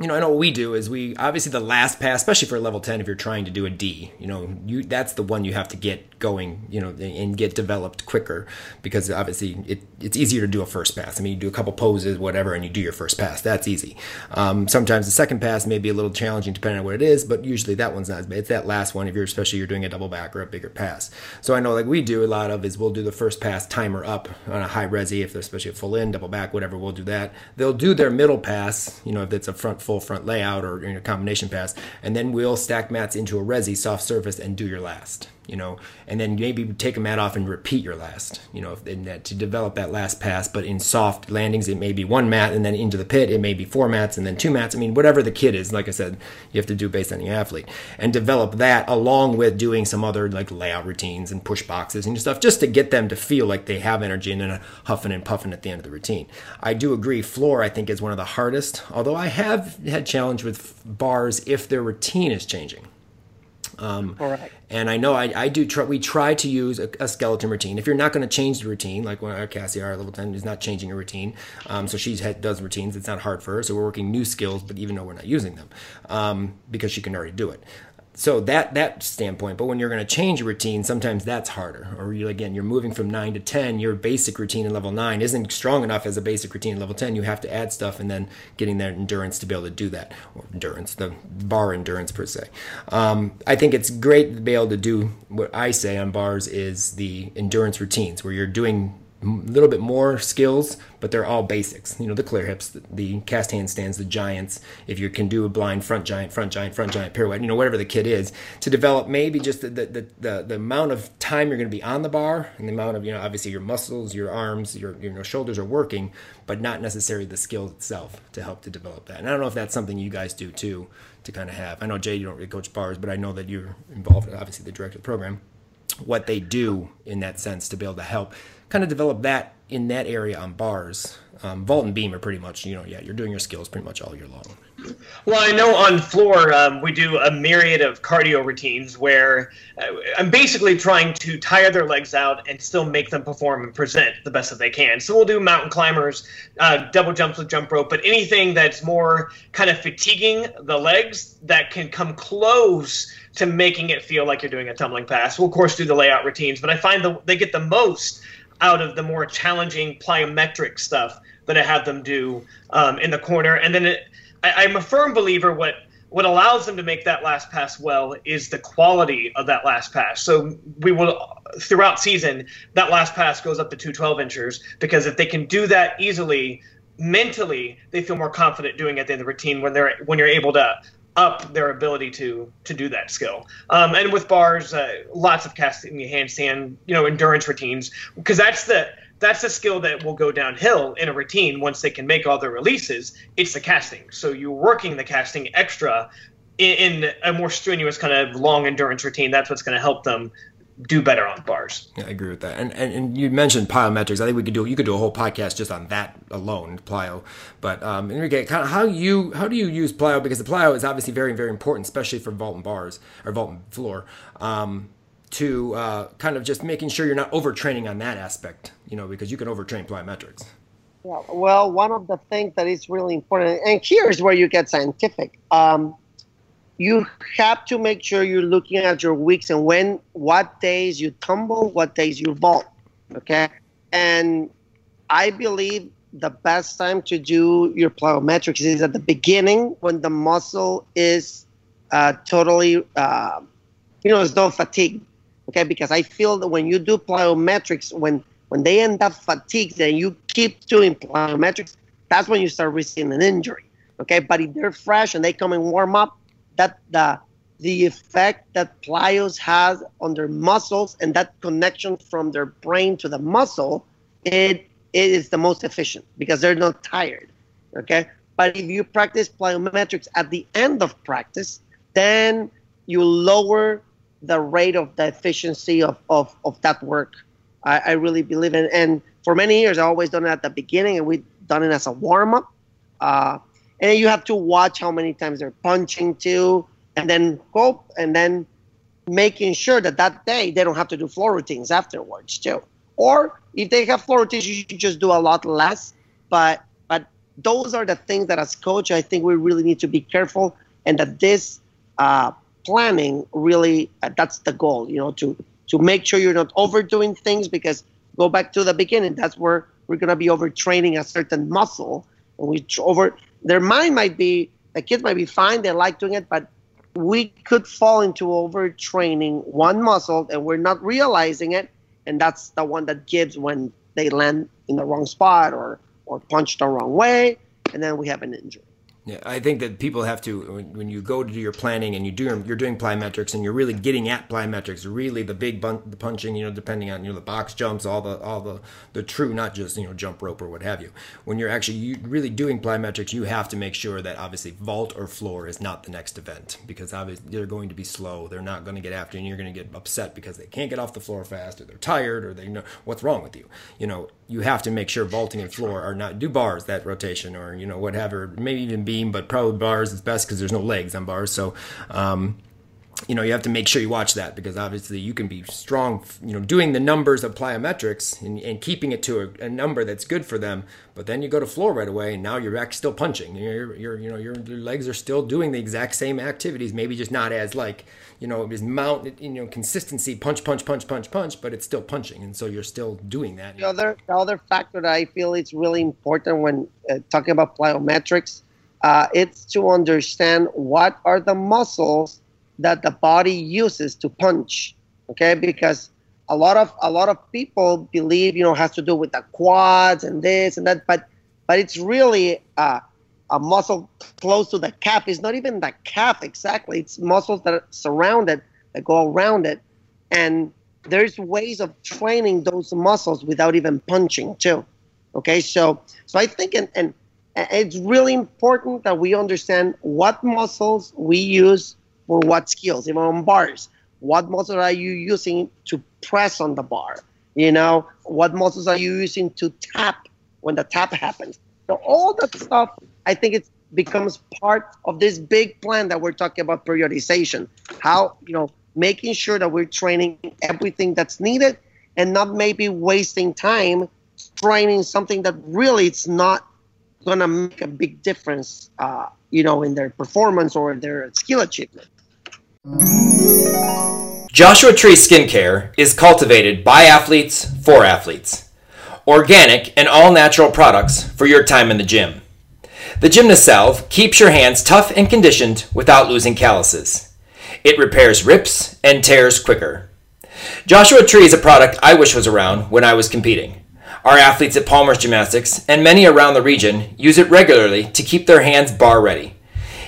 you know, I know what we do is we obviously the last pass, especially for a level ten, if you're trying to do a D, you know, you that's the one you have to get going, you know, and get developed quicker because obviously it, it's easier to do a first pass. I mean, you do a couple poses, whatever, and you do your first pass. That's easy. Um, sometimes the second pass may be a little challenging depending on what it is, but usually that one's not as bad. It's that last one if you're especially you're doing a double back or a bigger pass. So I know like we do a lot of is we'll do the first pass timer up on a high resi if they're especially a full in, double back, whatever. We'll do that. They'll do their middle pass, you know, if it's a front full front layout or you know, combination pass, and then we'll stack mats into a resi soft surface and do your last. You know, and then maybe take a mat off and repeat your last, you know, in that, to develop that last pass. But in soft landings, it may be one mat, and then into the pit, it may be four mats, and then two mats. I mean, whatever the kid is, like I said, you have to do based on your athlete, and develop that along with doing some other like layout routines and push boxes and stuff, just to get them to feel like they have energy and then huffing and puffing at the end of the routine. I do agree, floor I think is one of the hardest, although I have had challenge with bars if their routine is changing. Um, Correct. And I know I, I do try, we try to use a, a skeleton routine. If you're not going to change the routine, like when our Cassie, our level 10 is not changing a routine. Um, so she does routines. It's not hard for her. So we're working new skills, but even though we're not using them, um, because she can already do it so that that standpoint but when you're going to change a routine sometimes that's harder. Or you again you're moving from 9 to 10 your basic routine in level 9 isn't strong enough as a basic routine in level 10 you have to add stuff and then getting that endurance to be able to do that. Or endurance the bar endurance per se. Um, i think it's great to be able to do what i say on bars is the endurance routines where you're doing a little bit more skills, but they're all basics. You know, the clear hips, the, cast handstands, the giants. If you can do a blind front giant, front giant, front giant pirouette, you know, whatever the kit is, to develop maybe just the the, the, the amount of time you're going to be on the bar and the amount of you know, obviously your muscles, your arms, your you know shoulders are working, but not necessarily the skill itself to help to develop that. And I don't know if that's something you guys do too, to kind of have. I know Jay, you don't really coach bars, but I know that you're involved, obviously the director of the program. What they do in that sense to be able to help kind of develop that in that area on bars. Um, vault and beam are pretty much, you know, yeah, you're doing your skills pretty much all year long. Well, I know on floor um, we do a myriad of cardio routines where uh, I'm basically trying to tire their legs out and still make them perform and present the best that they can. So we'll do mountain climbers, uh, double jumps with jump rope, but anything that's more kind of fatiguing the legs that can come close to making it feel like you're doing a tumbling pass. We'll of course do the layout routines, but I find the, they get the most out of the more challenging plyometric stuff that I have them do um, in the corner. And then it, I, I'm a firm believer what what allows them to make that last pass well is the quality of that last pass. So we will throughout season that last pass goes up to two 12 inchers because if they can do that easily mentally they feel more confident doing it in the routine when they're when you're able to up their ability to to do that skill. Um, and with bars, uh, lots of casting handstand, you know, endurance routines because that's the that's a skill that will go downhill in a routine once they can make all their releases. It's the casting. So you're working the casting extra in, in a more strenuous kind of long endurance routine. That's what's going to help them do better on bars. Yeah, I agree with that. And, and and you mentioned plyometrics. I think we could do you could do a whole podcast just on that alone, plyo. But um, Enrique, kind of how you how do you use plyo? Because the plyo is obviously very very important, especially for vault and bars or vault and floor. Um, to uh, kind of just making sure you're not overtraining on that aspect, you know, because you can overtrain plyometrics. Yeah, well, one of the things that is really important, and here's where you get scientific. Um, you have to make sure you're looking at your weeks and when, what days you tumble, what days you vault. Okay. And I believe the best time to do your plyometrics is at the beginning when the muscle is uh, totally, uh, you know, there's no fatigue. Okay. Because I feel that when you do plyometrics, when, when they end up fatigued and you keep doing plyometrics, that's when you start receiving an injury. Okay. But if they're fresh and they come and warm up, that the the effect that plyos has on their muscles and that connection from their brain to the muscle, it, it is the most efficient because they're not tired. Okay. But if you practice plyometrics at the end of practice, then you lower the rate of the efficiency of, of, of that work. I, I really believe in And for many years, I always done it at the beginning and we've done it as a warm up. Uh, and then you have to watch how many times they're punching too, and then cope, and then making sure that that day they don't have to do floor routines afterwards too. Or if they have floor routines, you should just do a lot less. But but those are the things that as coach, I think we really need to be careful, and that this uh, planning really uh, that's the goal. You know, to to make sure you're not overdoing things because go back to the beginning. That's where we're gonna be overtraining a certain muscle, and we over their mind might be the kids might be fine they like doing it but we could fall into overtraining one muscle and we're not realizing it. And that's the one that gives when they land in the wrong spot or or punch the wrong way. And then we have an injury Yeah, I think that people have to when, you go to do your planning and you do you're doing plyometrics and you're really getting at plyometrics, really the big bun, the punching, you know, depending on you know the box jumps, all the all the the true, not just you know jump rope or what have you. When you're actually you, really doing plyometrics, you have to make sure that obviously vault or floor is not the next event because obviously they're going to be slow. They're not going to get after you, and you're going to get upset because they can't get off the floor fast or they're tired or they know what's wrong with you. You know, you have to make sure vaulting and floor are not do bars that rotation or you know whatever, maybe even beam, but probably bars is best because there's no legs on bars. So, um, you know, you have to make sure you watch that because obviously you can be strong, you know, doing the numbers of plyometrics and, and keeping it to a, a, number that's good for them. But then you go to floor right away, and now you're back still punching. You're, you're you know, your, your legs are still doing the exact same activities, maybe just not as like, you know, it was mount, you know, consistency, punch, punch, punch, punch, punch, but it's still punching, and so you're still doing that. The other, the other factor that I feel is really important when uh, talking about plyometrics uh, it's to understand what are the muscles that the body uses to punch. Okay, because a lot of a lot of people believe you know has to do with the quads and this and that, but but it's really uh, a muscle close to the calf. It's not even the calf exactly. It's muscles that surround it that go around it, and there's ways of training those muscles without even punching too. Okay, so so I think and and it's really important that we understand what muscles we use for what skills. Even on bars, what muscles are you using to press on the bar? You know, what muscles are you using to tap when the tap happens? So all that stuff, I think it becomes part of this big plan that we're talking about periodization. How you know making sure that we're training everything that's needed and not maybe wasting time training something that really it's not to make a big difference, uh, you know, in their performance or their skill achievement. Joshua Tree Skincare is cultivated by athletes for athletes. Organic and all natural products for your time in the gym. The Gymnast Salve keeps your hands tough and conditioned without losing calluses. It repairs rips and tears quicker. Joshua Tree is a product I wish was around when I was competing. Our athletes at Palmer's Gymnastics and many around the region use it regularly to keep their hands bar ready.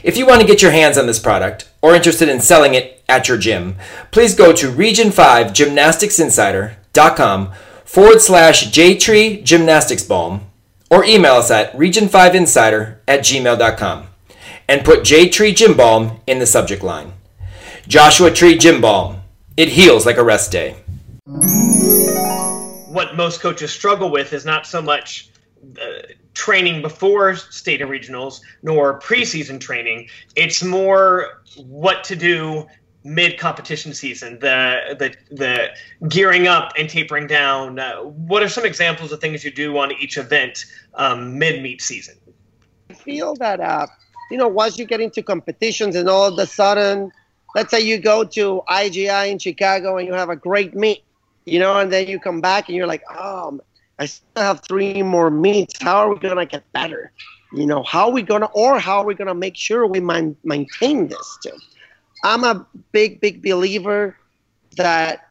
If you want to get your hands on this product or interested in selling it at your gym, please go to region5gymnasticsinsider.com forward slash jtree gymnastics balm or email us at region5insider at gmail.com and put J-Tree Gym Balm in the subject line. Joshua Tree Gym Balm. It heals like a rest day what most coaches struggle with is not so much uh, training before state and regionals nor preseason training. It's more what to do mid competition season, the the the gearing up and tapering down. Uh, what are some examples of things you do on each event um, mid meet season? I feel that uh, you know once you get into competitions and all of a sudden, let's say you go to IGI in Chicago and you have a great meet you know, and then you come back and you're like, oh, I still have three more meets. How are we gonna get better? You know, how are we gonna, or how are we gonna make sure we maintain this too? I'm a big, big believer that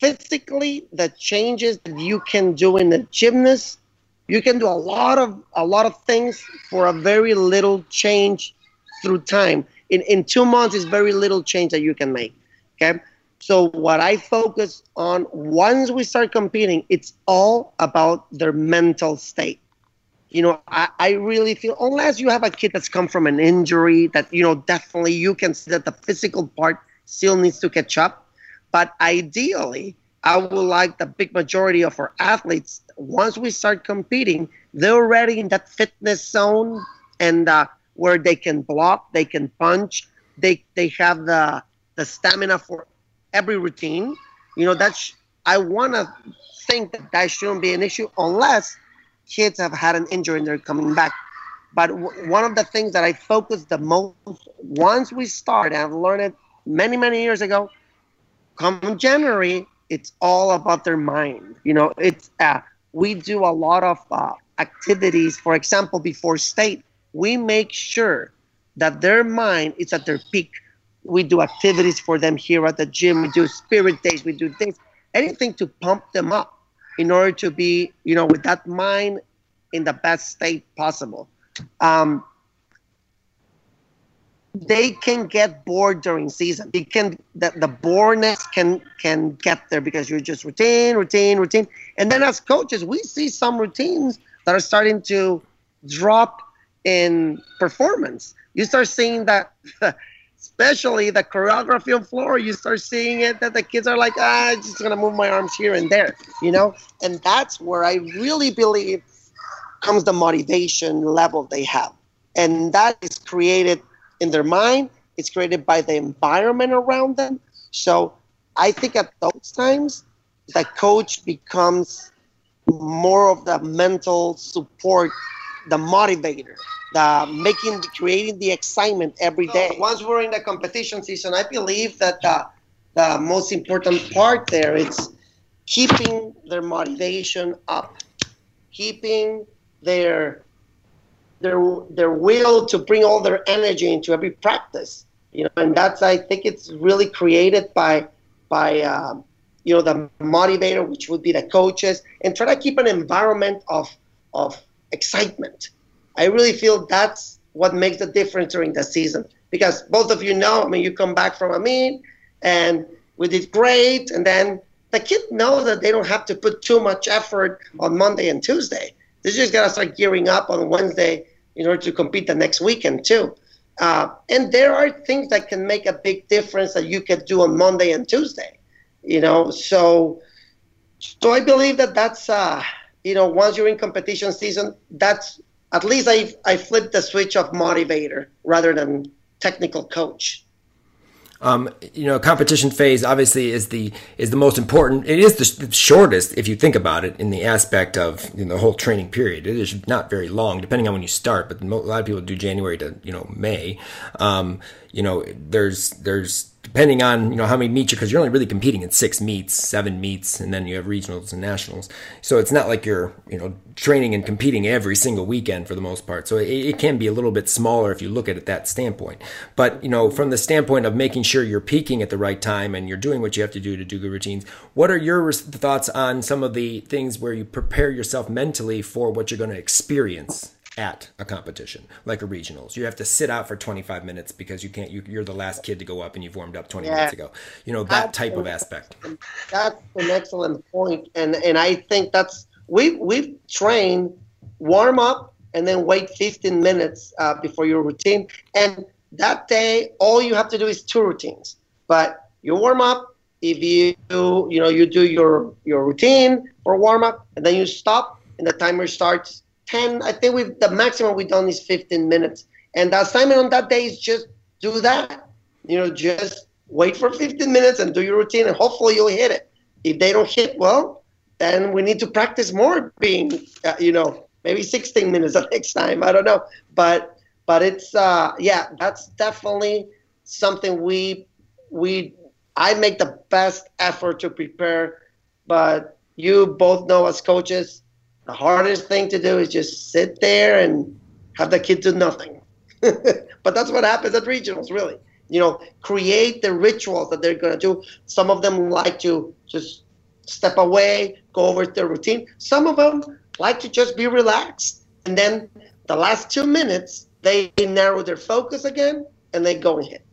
physically the changes that you can do in the gymnast, you can do a lot of a lot of things for a very little change through time. In in two months, is very little change that you can make. Okay so what I focus on once we start competing, it's all about their mental state. You know, I, I really feel unless you have a kid that's come from an injury that, you know, definitely you can see that the physical part still needs to catch up. But ideally, I would like the big majority of our athletes, once we start competing, they're already in that fitness zone and uh, where they can block, they can punch, they they have the the stamina for every routine. You know, that's I want to think that that shouldn't be an issue unless kids have had an injury and they're coming back. But w- one of the things that I focus the most once we start, and I've learned it many many years ago. Come January, it's all about their mind. You know, it's uh, we do a lot of uh, activities. For example, before state, we make sure that their mind is at their peak we do activities for them here at the gym. We do spirit days. We do things, anything to pump them up in order to be, you know, with that mind in the best state possible. Um, they can get bored during season. It can the, the boredness can can get there because you're just routine, routine, routine. And then as coaches, we see some routines that are starting to drop in performance. You start seeing that especially the choreography on floor, you start seeing it that the kids are like, ah, I'm just gonna move my arms here and there, you know? And that's where I really believe comes the motivation level they have. And that is created in their mind, it's created by the environment around them. So I think at those times, the coach becomes more of the mental support, the motivator, the making, creating the excitement every day. Once we're in the competition season, I believe that the, the most important part there is keeping their motivation up, keeping their their their will to bring all their energy into every practice. You know, and that's I think it's really created by by uh, you know the motivator, which would be the coaches, and try to keep an environment of of excitement. I really feel that's what makes the difference during the season because both of you know, I mean, you come back from a meet and we did great, and then the kid knows that they don't have to put too much effort on Monday and Tuesday. They just gotta start gearing up on Wednesday in order to compete the next weekend too. Uh, and there are things that can make a big difference that you can do on Monday and Tuesday. You know, so so I believe that that's uh, you know once you're in competition season, that's at least I I flipped the switch of motivator rather than technical coach. Um, you know, competition phase obviously is the is the most important. It is the shortest if you think about it in the aspect of you know, the whole training period. It is not very long, depending on when you start. But a lot of people do January to you know May. Um, you know, there's there's depending on you know how many meets you because you're only really competing in six meets, seven meets, and then you have regionals and nationals. So it's not like you're you know training and competing every single weekend for the most part. So it, it can be a little bit smaller if you look at it that standpoint. But you know from the standpoint of making sure you're peaking at the right time and you're doing what you have to do to do good routines. What are your thoughts on some of the things where you prepare yourself mentally for what you're going to experience at a competition like a regionals. You have to sit out for 25 minutes because you can't you, are the last kid to go up and you've warmed up 20 yeah. minutes ago. You know that that's type of aspect. that's an excellent point and and i think that's we we've trained warm up and then wait 15 minutes uh, before your routine. And that day all you have to do is two routines. But you warm up if you you know you do your your routine for warm up and then you stop and the timer starts 10, I think we've, the maximum we've done is 15 minutes. And the assignment on that day is just do that. You know, just wait for 15 minutes and do your routine and hopefully you'll hit it. If they don't hit, well, then we need to practice more being, uh, you know, maybe 16 minutes the next time. I don't know. But, but it's, uh, yeah, that's definitely something we, we, I make the best effort to prepare, but you both know as coaches, the hardest thing to do is just sit there and have the kid do nothing. but that's what happens at regionals, really. You know, create the rituals that they're going to do. Some of them like to just step away, go over their routine. Some of them like to just be relaxed. And then the last two minutes, they narrow their focus again and they go and hit.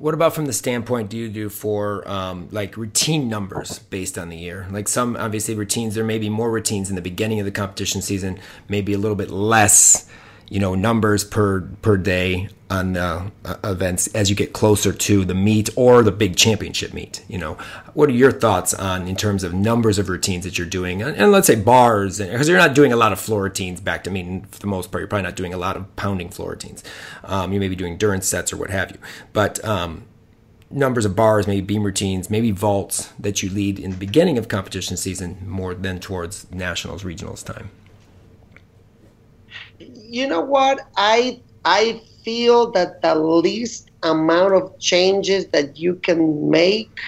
What about from the standpoint do you do for um, like routine numbers based on the year? Like some obviously routines, there may be more routines in the beginning of the competition season, maybe a little bit less, you know, numbers per per day on the uh, events as you get closer to the meet or the big championship meet. You know, what are your thoughts on in terms of numbers of routines that you're doing, and, and let's say bars, because you're not doing a lot of floor routines back to meet. For the most part, you're probably not doing a lot of pounding floor routines. Um, you may be doing endurance sets or what have you, but um, numbers of bars, maybe beam routines, maybe vaults that you lead in the beginning of competition season more than towards nationals, regionals time. You know what I I feel that the least amount of changes that you can make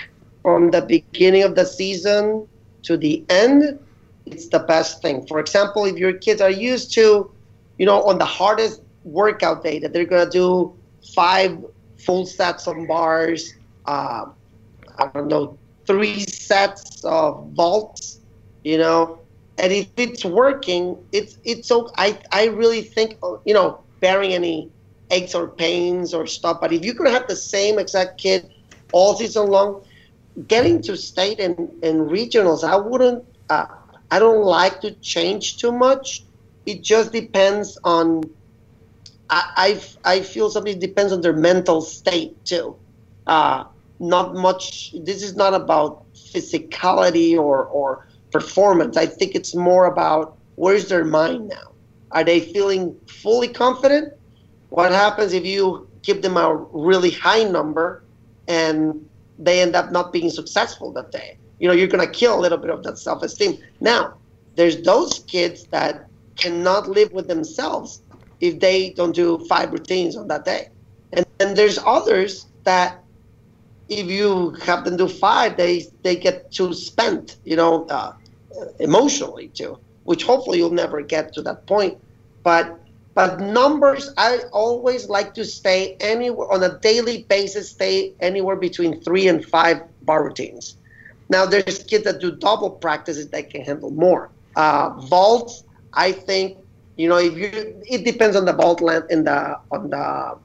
from the beginning of the season to the end, it's the best thing. For example, if your kids are used to, you know, on the hardest workout day that they're going to do five full sets of bars, uh, I don't know, three sets of vaults, you know, and if it's working, it's it's so I I really think you know, bearing any aches or pains or stuff. But if you could have the same exact kid all season long, getting to state and, and regionals, I wouldn't. Uh, I don't like to change too much. It just depends on. I I, I feel something depends on their mental state too. Uh, not much. This is not about physicality or or performance. I think it's more about where's their mind now. Are they feeling fully confident? What happens if you give them a really high number and they end up not being successful that day? You know, you're going to kill a little bit of that self esteem. Now, there's those kids that cannot live with themselves if they don't do five routines on that day. And then there's others that if you have them do five, they they get too spent, you know, uh, emotionally too which hopefully you'll never get to that point. But but numbers, I always like to stay anywhere on a daily basis, stay anywhere between three and five bar routines. Now there's kids that do double practices that can handle more. Uh, vaults, I think, you know, if you, it depends on the vault length and the on the,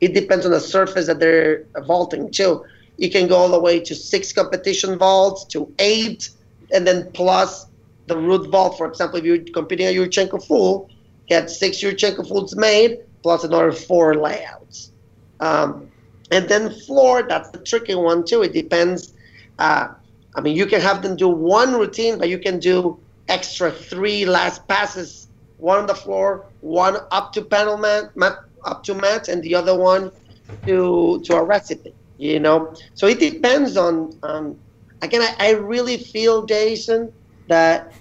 it depends on the surface that they're vaulting too. You can go all the way to six competition vaults to eight, and then plus the root vault, for example, if you're competing a Yurchenko full, get six Yurchenko fulls made plus another four layouts. Um, and then floor, that's the tricky one too. It depends. Uh, I mean, you can have them do one routine, but you can do extra three last passes, one on the floor, one up to panel mat, mat up to mat, and the other one to to a Resi-Pit. You know, so it depends on. Again, I, I really feel, Jason, that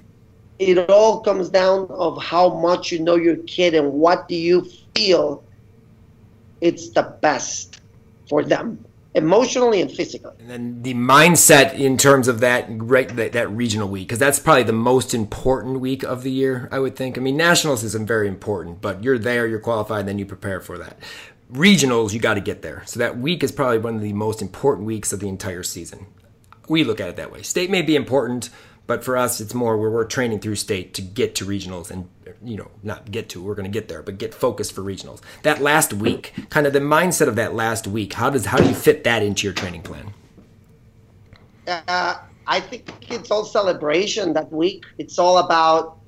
it all comes down of how much you know your kid and what do you feel it's the best for them emotionally and physically. And then the mindset in terms of that that, that regional week because that's probably the most important week of the year i would think. I mean nationals isn't very important but you're there you're qualified then you prepare for that. Regionals you got to get there. So that week is probably one of the most important weeks of the entire season we look at it that way state may be important but for us, it's more where we're training through state to get to regionals and, you know, not get to, we're going to get there, but get focused for regionals. That last week, kind of the mindset of that last week, how does, how do you fit that into your training plan? Uh, I think it's all celebration that week. It's all about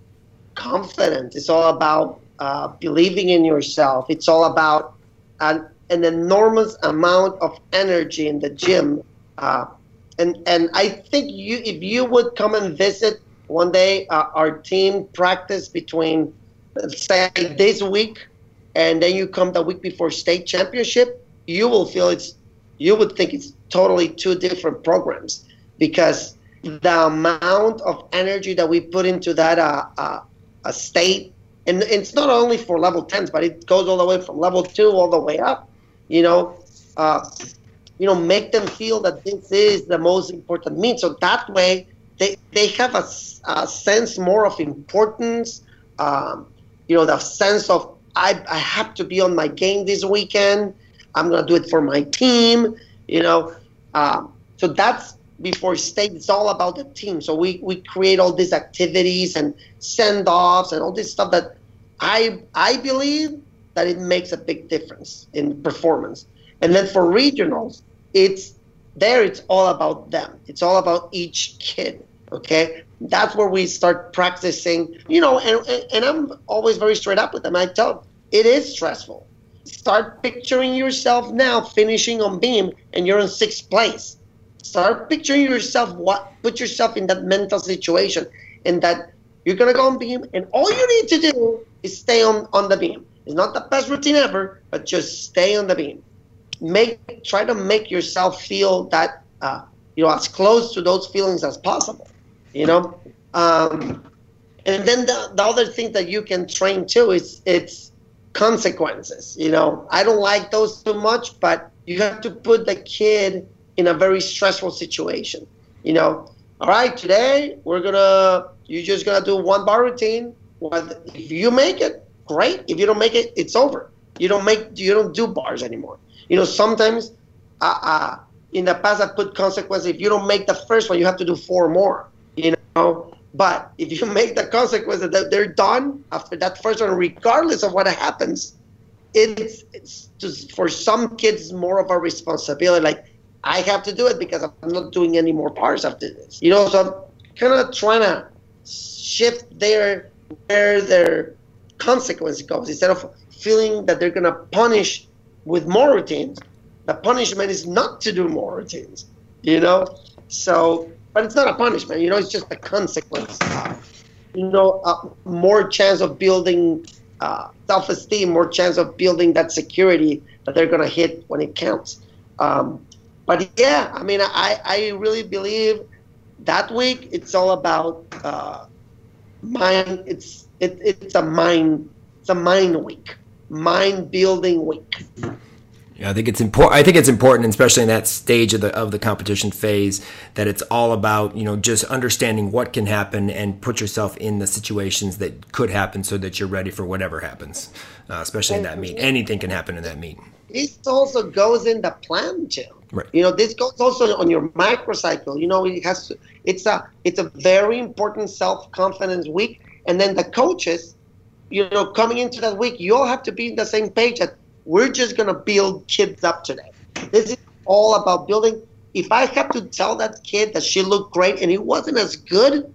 confidence. It's all about uh, believing in yourself. It's all about an, an enormous amount of energy in the gym. Uh, and and I think you if you would come and visit one day uh, our team practice between say this week and then you come the week before state championship you will feel it's you would think it's totally two different programs because the amount of energy that we put into that uh, uh, a state and it's not only for level 10s but it goes all the way from level 2 all the way up you know uh, you know, make them feel that this is the most important meet. So that way, they, they have a, a sense more of importance, um, you know, the sense of I, I have to be on my game this weekend. I'm going to do it for my team, you know. Um, so that's before state. It's all about the team. So we, we create all these activities and send offs and all this stuff that I I believe that it makes a big difference in performance. And then for regionals, it's there it's all about them. It's all about each kid okay? That's where we start practicing you know and, and i'm always very straight up with them. I tell them it is stressful. Start picturing yourself now finishing on beam and you're in sixth place. Start picturing yourself what put yourself in that mental situation and that you're gonna go on beam and all you need to do is stay on on the beam it's not the best routine ever but just stay on the beam make try to make yourself feel that uh, you know as close to those feelings as possible you know? Um, and then the, the other thing that you can train too is it's consequences you know? I don't like those too much but you have to put the kid in a very stressful situation you know? All right today we're gonna you're just gonna do one bar routine. Well if you make it great. If you don't make it it's over. You don't make you don't do bars anymore you know, sometimes uh, uh, in the past I put consequences. If you don't make the first one, you have to do four more. You know, but if you make the consequences that they're done after that first one, regardless of what happens, it's, it's just for some kids more of a responsibility. Like I have to do it because I'm not doing any more parts after this. You know, so I'm kind of trying to shift their where their consequence goes instead of feeling that they're gonna punish with more routines. The punishment is not to do more routines. You know, so but it's not a punishment. You know, it's just a consequence. You know, uh, more chance of building uh, self-esteem, more chance of building that security that they're gonna hit when it counts. Um, but yeah, I mean, I, I really believe that week it's all about uh, mind. It's it, it's a mind it's a mind week, mind building week. Yeah, I think it's important. I think it's important, especially in that stage of the of the competition phase, that it's all about you know just understanding what can happen and put yourself in the situations that could happen, so that you're ready for whatever happens. Uh, especially in that meet, anything can happen in that meet. This also goes in the plan too. Right. You know, this goes also on your microcycle. You know, it has to. It's a it's a very important self confidence week, and then the coaches, you know, coming into that week, you all have to be in the same page that we're just going to build kids up today. This is all about building. If I have to tell that kid that she looked great and it wasn't as good,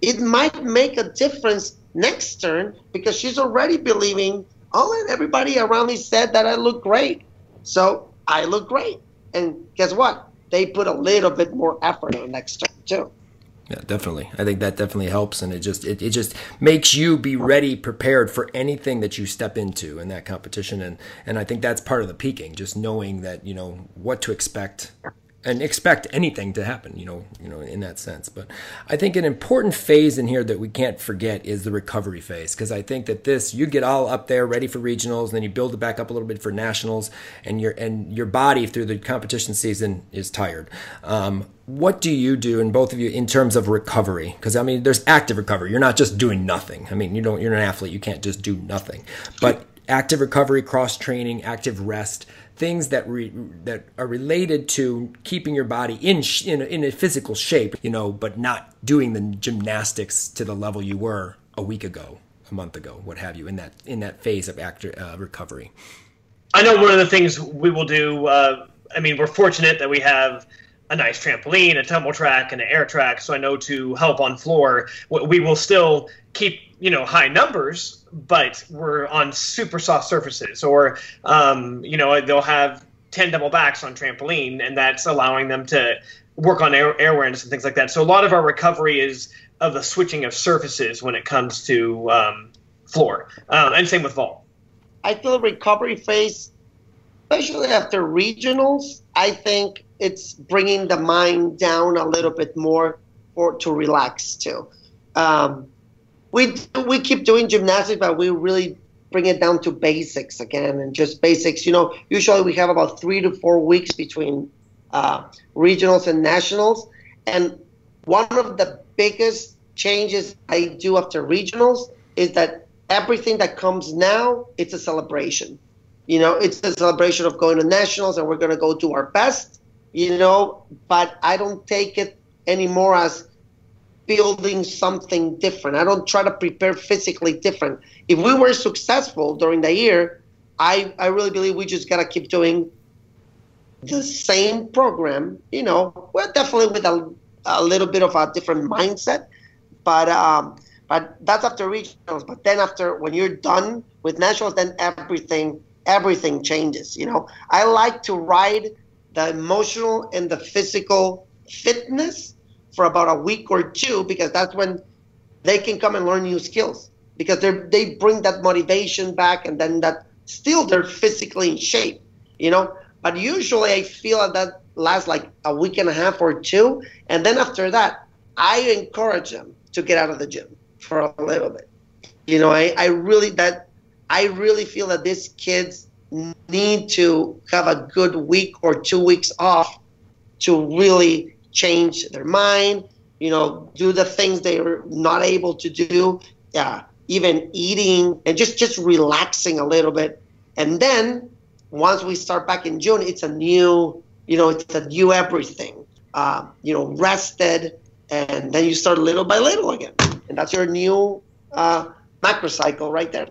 it might make a difference next turn because she's already believing, oh, and everybody around me said that I look great. So I look great. And guess what? They put a little bit more effort on next turn, too. Yeah, definitely. I think that definitely helps, and it just it, it just makes you be ready, prepared for anything that you step into in that competition, and and I think that's part of the peaking, just knowing that you know what to expect and expect anything to happen, you know, you know, in that sense. But I think an important phase in here that we can't forget is the recovery phase, because I think that this you get all up there ready for regionals, and then you build it back up a little bit for nationals, and your and your body through the competition season is tired. Um, what do you do in both of you in terms of recovery? Because I mean, there's active recovery. You're not just doing nothing. I mean, you don't. You're an athlete. You can't just do nothing. But active recovery, cross training, active rest things that re, that are related to keeping your body in, in a, in a physical shape, you know, but not doing the gymnastics to the level you were a week ago, a month ago, what have you, in that in that phase of actor, uh, recovery. I know one of the things we will do. Uh, I mean, we're fortunate that we have a nice trampoline, a tumble track, and an air track. So I know to help on floor, we will still keep you know high numbers, but we're on super soft surfaces, or um, you know they'll have ten double backs on trampoline, and that's allowing them to work on air, air awareness and things like that. So a lot of our recovery is of the switching of surfaces when it comes to um, floor, um, and same with vault. I feel recovery phase, especially after regionals. I think it's bringing the mind down a little bit more for to relax too. Um, we we keep doing gymnastics, but we really bring it down to basics again and just basics. You know, usually we have about three to four weeks between uh, regionals and nationals, and one of the biggest changes I do after regionals is that everything that comes now it's a celebration. You know, it's a celebration of going to nationals, and we're going to go do our best. You know, but I don't take it anymore as building something different. I don't try to prepare physically different. If we were successful during the year, I, I really believe we just got to keep doing the same program, you know, well, definitely with a, a little bit of a different mindset. But um, but that's after regionals. But then after when you're done with nationals, then everything everything changes. You know, I like to ride the emotional and the physical fitness for about a week or two because that's when they can come and learn new skills because they they bring that motivation back and then that still they're physically in shape, you know. But usually I feel that, that lasts like a week and a half or two, and then after that I encourage them to get out of the gym for a little bit. You know, I, I really that I really feel that these kids need to have a good week or two weeks off to really change their mind, you know, do the things they're not able to do, yeah, even eating and just just relaxing a little bit. And then once we start back in June, it's a new, you know, it's a new everything. Uh, you know, rested, and then you start little by little again, and that's your new uh, macro cycle right there.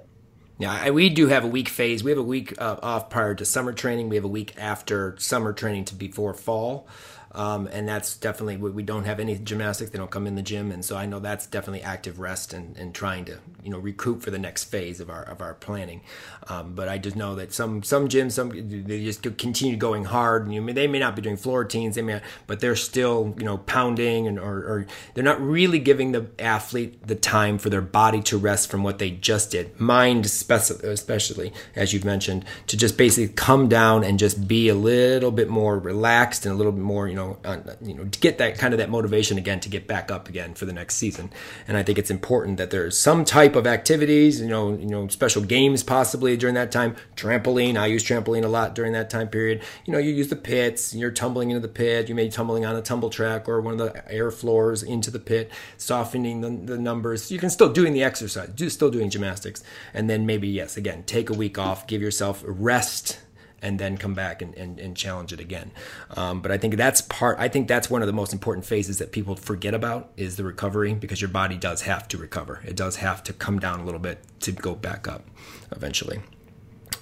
Yeah, we do have a week phase. We have a week uh, off prior to summer training. We have a week after summer training to before fall. Um, and that's definitely we don't have any gymnastics. They don't come in the gym, and so I know that's definitely active rest and, and trying to you know recoup for the next phase of our of our planning. Um, but I just know that some some gyms some they just continue going hard. You they may not be doing floor routines, they may, but they're still you know pounding and or, or they're not really giving the athlete the time for their body to rest from what they just did. Mind especially as you've mentioned to just basically come down and just be a little bit more relaxed and a little bit more you know know, uh, you know, to get that kind of that motivation again to get back up again for the next season. And I think it's important that there's some type of activities, you know, you know, special games possibly during that time. Trampoline, I use trampoline a lot during that time period. You know, you use the pits, you're tumbling into the pit, you may be tumbling on a tumble track or one of the air floors into the pit, softening the, the numbers. You can still doing the exercise, do still doing gymnastics, and then maybe yes, again, take a week off, give yourself rest and then come back and, and, and challenge it again. Um, but I think that's part, I think that's one of the most important phases that people forget about is the recovery because your body does have to recover. It does have to come down a little bit to go back up eventually.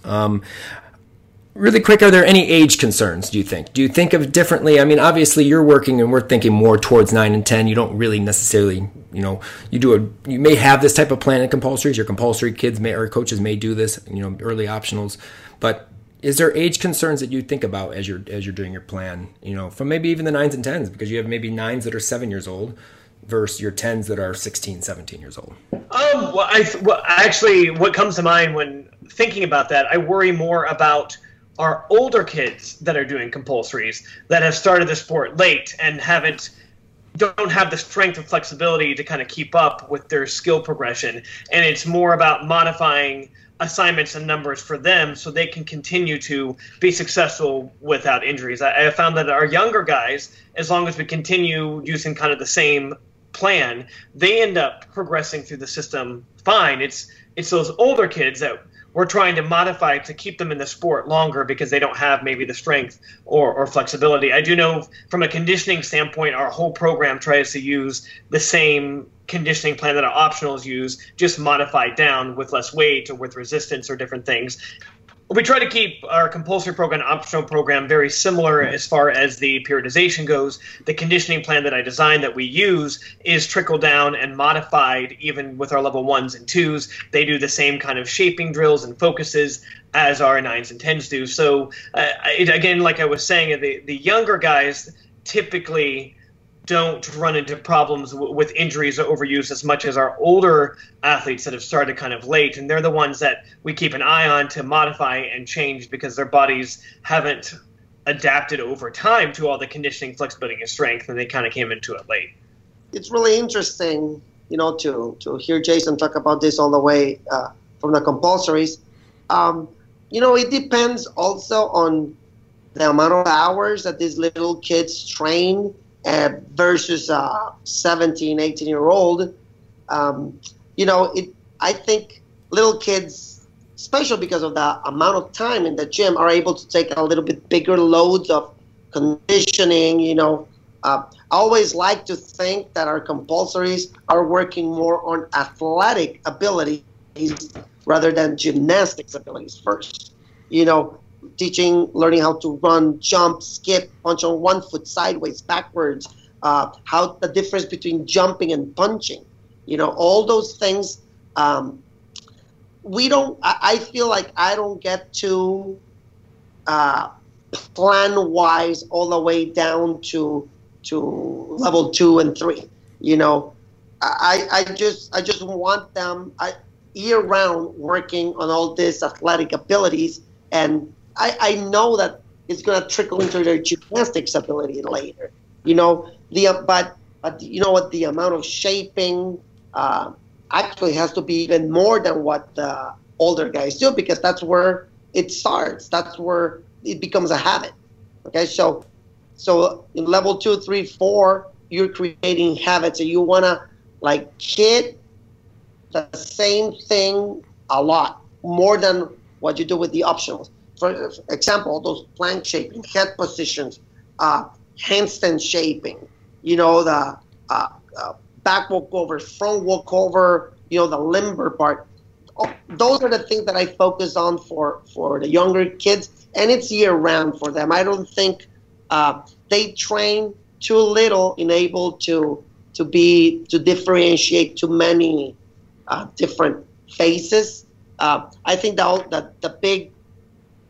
Um, really quick are there any age concerns do you think do you think of differently i mean obviously you're working and we're thinking more towards 9 and 10 you don't really necessarily you know you do a you may have this type of plan in compulsories your compulsory kids may or coaches may do this you know early optionals but is there age concerns that you think about as you're as you're doing your plan you know from maybe even the nines and tens because you have maybe nines that are seven years old versus your tens that are 16 17 years old? Um well i well, actually what comes to mind when thinking about that i worry more about our older kids that are doing compulsories that have started the sport late and haven't don't have the strength and flexibility to kind of keep up with their skill progression. And it's more about modifying assignments and numbers for them so they can continue to be successful without injuries. I, have found that our younger guys, as long as we continue using kind of the same plan, they end up progressing through the system fine. It's it's those older kids that we're trying to modify to keep them in the sport longer because they don't have maybe the strength or, or flexibility. I do know from a conditioning standpoint, our whole program tries to use the same conditioning plan that our optionals use, just modified down with less weight or with resistance or different things we try to keep our compulsory program optional program very similar as far as the periodization goes. The conditioning plan that I designed that we use is trickle down and modified even with our level ones and twos. They do the same kind of shaping drills and focuses as our nines and tens do. So uh, it, again, like I was saying, the the younger guys typically don't run into problems w- with injuries or overuse as much as our older athletes that have started kind of late. And they're the ones that we keep an eye on to modify and change because their bodies haven't adapted over time to all the conditioning, flexibility, and strength, and they kind of came into it late. It's really interesting, you know, to to hear Jason talk about this all the way uh, from the compulsories. Um, you know, it depends also on the amount of hours that these little kids train uh, versus a 17, 18 year old. Um, you know, it. I think little kids, especially because of the amount of time in the gym, are able to take a little bit bigger loads of conditioning. You know, uh, I always like to think that our compulsories are working more on athletic abilities rather than gymnastics abilities first. You know, teaching, learning how to run, jump, skip, punch on one foot, sideways, backwards, uh, how the difference between jumping and punching, you know, all those things. Um, we don't. I, feel like I don't get to uh, plan wise all the way down to to level two and three. You know, I I just I just want them I, year round working on all these athletic abilities and I, I know that it's going to trickle into their gymnastics ability later. You know the but but you know what the amount of shaping uh, actually has to be even more than what the older guys do because that's where it starts. That's where it becomes a habit. Okay, so so in level two, three, four, you're creating habits, and you wanna like hit the same thing a lot more than what you do with the optionals for example, those plank shaping, head positions, uh, handstand shaping, you know, the uh, uh, back walkover, front walkover, you know, the limber part. those are the things that I focus on for for the younger kids, and it's year round for them. I don't think uh, they train too little in able to to be to differentiate too many uh, different faces. Uh, I think that that the big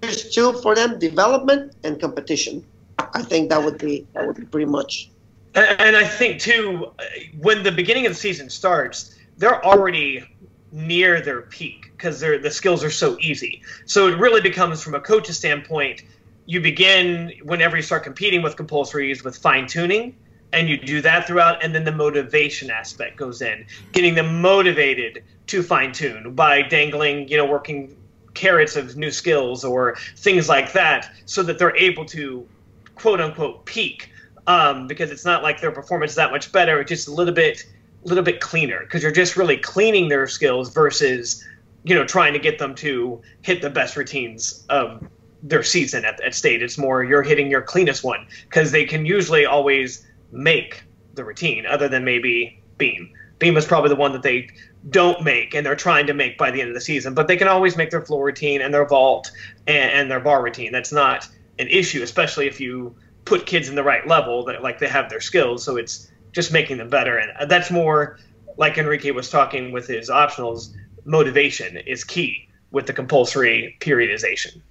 there's two for them: development and competition. I think that would be that would be pretty much. And, and I think too, when the beginning of the season starts, they're already near their peak because the skills are so easy. So it really becomes, from a coach's standpoint, you begin whenever you start competing with compulsories with fine tuning, and you do that throughout, and then the motivation aspect goes in, getting them motivated to fine tune by dangling, you know, working carrots of new skills or things like that, so that they're able to quote unquote peak. Um, because it's not like their performance is that much better; it's just a little bit, little bit cleaner. Because you're just really cleaning their skills versus, you know, trying to get them to hit the best routines of their season at, at state. It's more you're hitting your cleanest one because they can usually always make the routine, other than maybe Beam. Beam is probably the one that they don't make and they're trying to make by the end of the season, but they can always make their floor routine and their vault and, and their bar routine. That's not an issue, especially if you put kids in the right level that like they have their skills. So it's just making them better, and that's more like Enrique was talking with his optionals. Motivation is key with the compulsory periodization.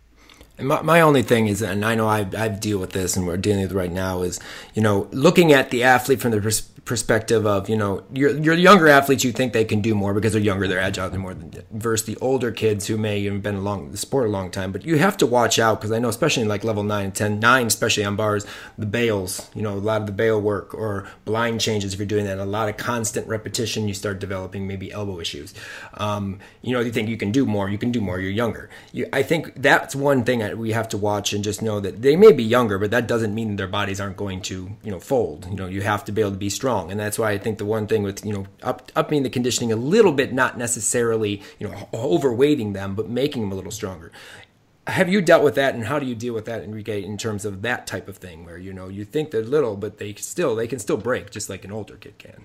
My, my only thing is, and I know I, I deal with this and we're dealing with right now, is, you know, looking at the athlete from the pers- perspective of, you know, your, your younger athletes, you think they can do more because they're younger, they're agile, they're more than, versus the older kids who may have been along the sport a long time. But you have to watch out because I know, especially in like level 9 and 10, 9, especially on bars, the bails, you know, a lot of the bail work or blind changes, if you're doing that, a lot of constant repetition, you start developing maybe elbow issues. Um, you know, you think you can do more, you can do more, you're younger. You, I think that's one thing that we have to watch and just know that they may be younger, but that doesn't mean their bodies aren't going to, you know, fold. You know, you have to be able to be strong, and that's why I think the one thing with you know up upping the conditioning a little bit, not necessarily you know overweighting them, but making them a little stronger. Have you dealt with that, and how do you deal with that, Enrique, in terms of that type of thing, where you know you think they're little, but they still they can still break just like an older kid can.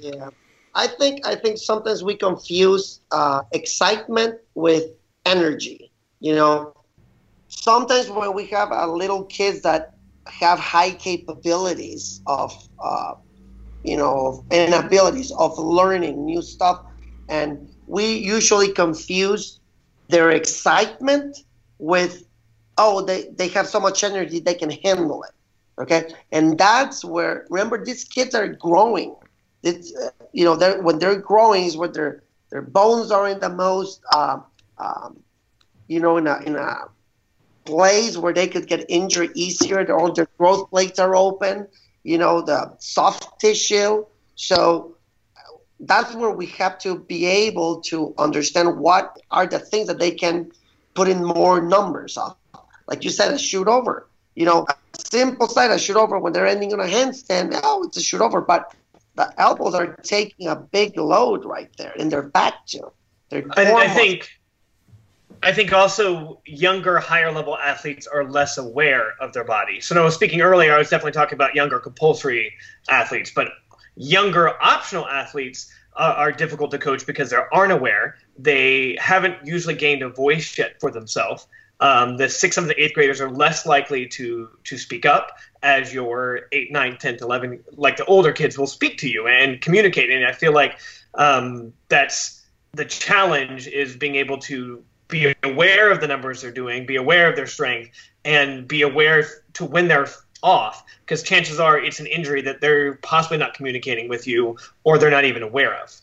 Yeah, I think I think sometimes we confuse uh, excitement with energy. You know, sometimes when we have a little kids that have high capabilities of, uh, you know, and abilities of learning new stuff, and we usually confuse their excitement with, oh, they, they have so much energy they can handle it. Okay, and that's where remember these kids are growing. It's uh, you know they're, when they're growing is when their their bones are in the most uh, um, you know in a in a place where they could get injured easier. Their, all their growth plates are open, you know, the soft tissue. So that's where we have to be able to understand what are the things that they can put in more numbers of. Like you said, a shoot over. You know, a simple side, a shoot over when they're ending on a handstand, oh, it's a shoot over. But the elbows are taking a big load right there in their back too. I, I think I think also younger, higher level athletes are less aware of their body. So, I was speaking earlier, I was definitely talking about younger compulsory athletes, but younger optional athletes uh, are difficult to coach because they aren't aware. They haven't usually gained a voice yet for themselves. Um, the sixth, seventh, eighth graders are less likely to to speak up as your eight, nine, 10, 11, like the older kids will speak to you and communicate. And I feel like um, that's the challenge is being able to be aware of the numbers they're doing, be aware of their strength, and be aware to when they're off. Because chances are it's an injury that they're possibly not communicating with you, or they're not even aware of,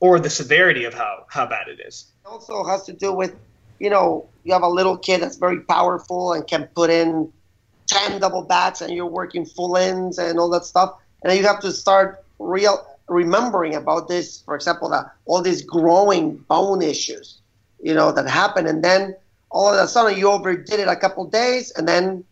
or the severity of how how bad it is. Also has to do with, you know, you have a little kid that's very powerful and can put in ten double backs, and you're working full-ins and all that stuff, and you have to start real remembering about this. For example, that all these growing bone issues you know, that happened. And then all of a sudden you overdid it a couple days and then,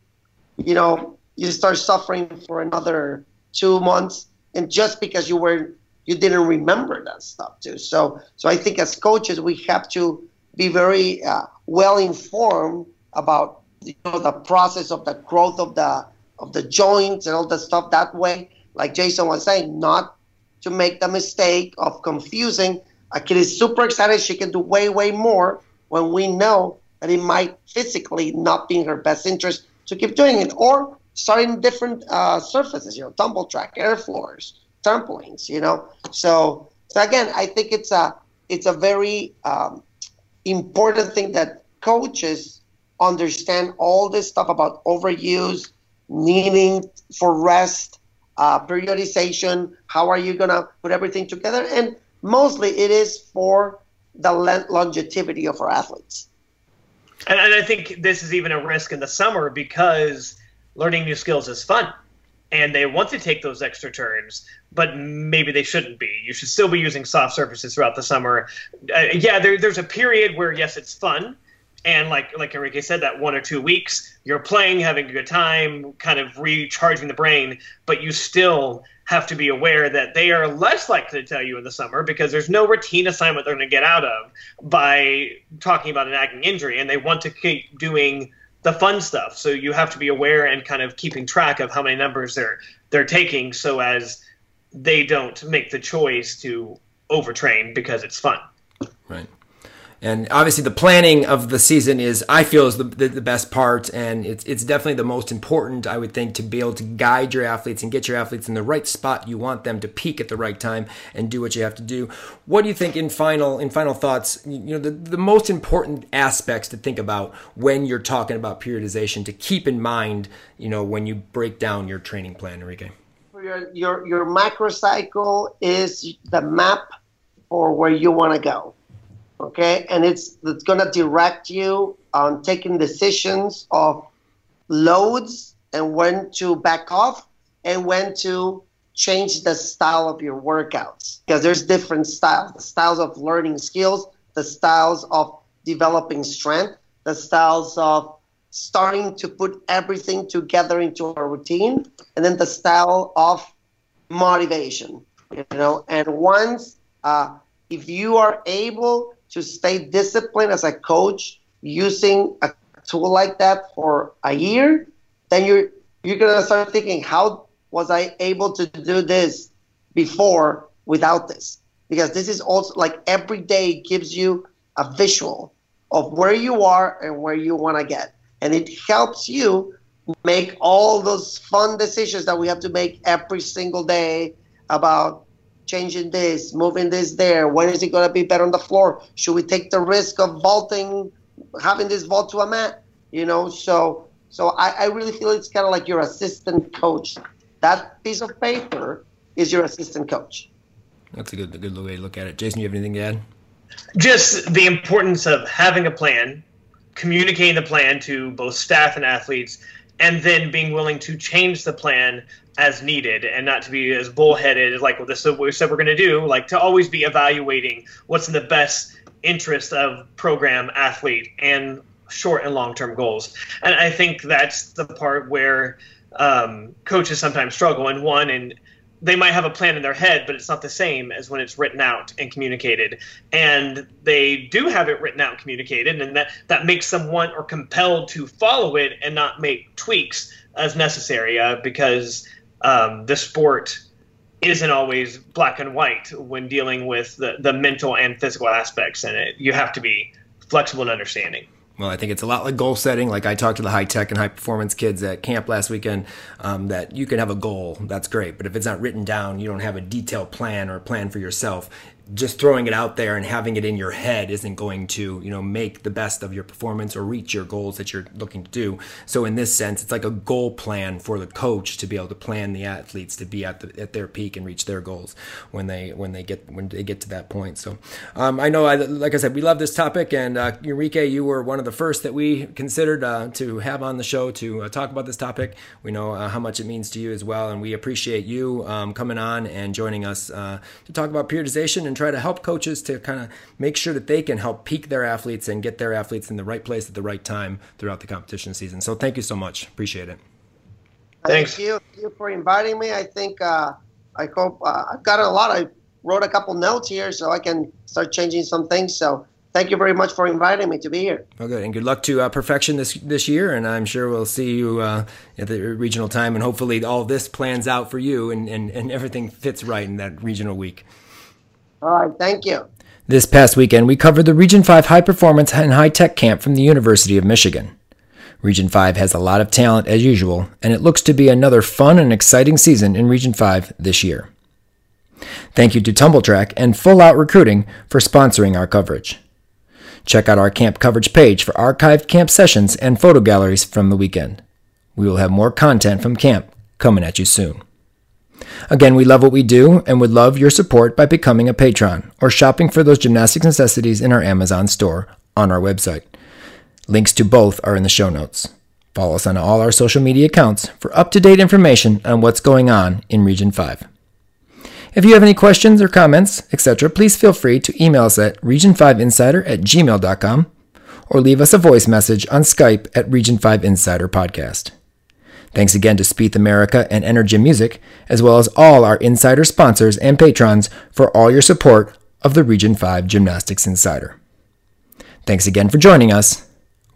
you know, you start suffering for another two months. And just because you were, you didn't remember that stuff too. So, so I think as coaches, we have to be very uh, well informed about you know, the process of the growth of the of the joints and all that stuff. That way, like Jason was saying, not to make the mistake of confusing a kid is super excited she can do way, way more when we know that it might physically not be in her best interest to keep doing it. Or starting different uh, surfaces, you know, tumble track, air floors, trampolines, you know. So, so again, I think it's a it's a very um, important thing that coaches understand all this stuff about overuse, needing for rest, uh, periodization. How are you gonna put everything together? And mostly, it is for the longevity of our athletes. And, and I think this is even a risk in the summer because learning new skills is fun and they want to take those extra turns, but maybe they shouldn't be. You should still be using soft surfaces throughout the summer. Uh, yeah, there, there's a period where yes, it's fun, and like like Enrique said, that one or two weeks you're playing, having a good time, kind of recharging the brain, but you still have to be aware that they are less likely to tell you in the summer because there's no routine assignment they're going to get out of by talking about an nagging injury, and they want to keep doing the fun stuff. So you have to be aware and kind of keeping track of how many numbers they're they're taking, so as they don't make the choice to overtrain because it's fun. Right. And obviously, the planning of the season is, I feel, is the, the, the, best part, and it's it's definitely the most important. I would think to be able to guide your athletes and get your athletes in the right spot. You want them to peak at the right time and do what you have to do. What do you think in final in final thoughts? You know, the, the most important aspects to think about when you're talking about periodization to keep in mind. You know, when you break down your training plan, Enrique. Your your your macrocycle is the map for where you want to go okay? And it's it's going to direct you on taking decisions of loads and when to back off and when to change the style of your workouts. Because there's different styles the styles of learning skills the styles of developing strength the styles of starting to put everything together into a routine and then the style of motivation you know? And once uh, if you are able to stay disciplined as a coach using a tool like that for a year, then you're you're gonna start thinking, how was I able to do this before without this? Because this is also like every day gives you a visual of where you are and where you want to get, and it helps you make all those fun decisions that we have to make every single day about changing this, moving this there? When is it going to be better on the floor? Should we take the risk of vaulting, having this vault to a mat? You know, so so I, I really feel it's kind of like your assistant coach. That piece of paper is your assistant coach. That's a good a good way to look at it. Jason, you have anything to add? Just the importance of having a plan, communicating the plan to both staff and athletes, and then being willing to change the plan as needed and not to be as bullheaded like well this is what we said we're going to do like to always be evaluating what's in the best interest of program athlete and short and long term goals. And i think that's the part where um, coaches sometimes struggle. And one and they might have a plan in their head, but it's not the same as when it's written out and communicated. And they do have it written out and communicated, and that, that makes them want or compelled to follow it and not make tweaks as necessary uh, because um, the sport isn't always black and white when dealing with the, the mental and physical aspects in it. You have to be flexible and understanding. Well, I think it's a lot like goal setting. Like I talked to the high tech and high performance kids at camp last weekend, um, that you can have a goal, that's great. But if it's not written down, you don't have a detailed plan or a plan for yourself just throwing it out there and having it in your head isn't going to you know make the best of your performance or reach your goals that you're looking to do. So in this sense it's like a goal plan for the coach to be able to plan the athletes to be at the, at their peak and reach their goals when they when they get when they get to that point. So um, I know I, like I said we love this topic and uh, Enrique you were one of the first that we considered uh, to have on the show to uh, talk about this topic. We know uh, how much it means to you as well and we appreciate you um, coming on and joining us uh, to talk about periodization and try to help coaches to kind of make sure that they can help peak their athletes and get their athletes in the right place at the right time throughout the competition season. So thank you so much. Appreciate it. Thanks. Thank you, Thank you for inviting me. I think uh, I hope uh, I've got a lot. I wrote a couple notes here so I can start changing some things. So thank you very much for inviting me to be here. Well, good, and good luck to uh, perfection this this year. And I'm sure we'll see you uh, at the regional time, and hopefully all this plans out for you, and, and, and everything fits right in that regional week. All right. Thank you. This past weekend, we covered the Region 5 High Performance and High Tech Camp from the University of Michigan. Region 5 has a lot of talent as usual, and it looks to be another fun and exciting season in Region 5 this year. Thank you to Tumbl Trak and Full Out Recruiting for sponsoring our coverage. Check out our camp coverage page for archived camp sessions and photo galleries from the weekend. We will have more content from camp coming at you soon. Again, we love what we do and would love your support by becoming a patron or shopping for those gymnastics necessities in our Amazon store on our website. Links to both are in the show notes. Follow us on all our social media accounts for up to date information on what's going on in Region 5. If you have any questions or comments, etc., please feel free to email us at region5insider at gmail.com or leave us a voice message on Skype at Region 5 Insider Podcast. Thanks again to Spieth America and Energym Music, as well as all our insider sponsors and patrons for all your support of the Region 5 Gymnastics Insider. Thanks again for joining us.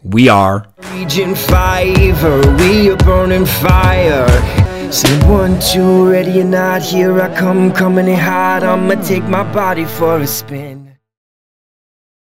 We are Region 5, we a burning fire? Say one, two, ready or not, here I come, coming in hot. I'ma take my body for a spin.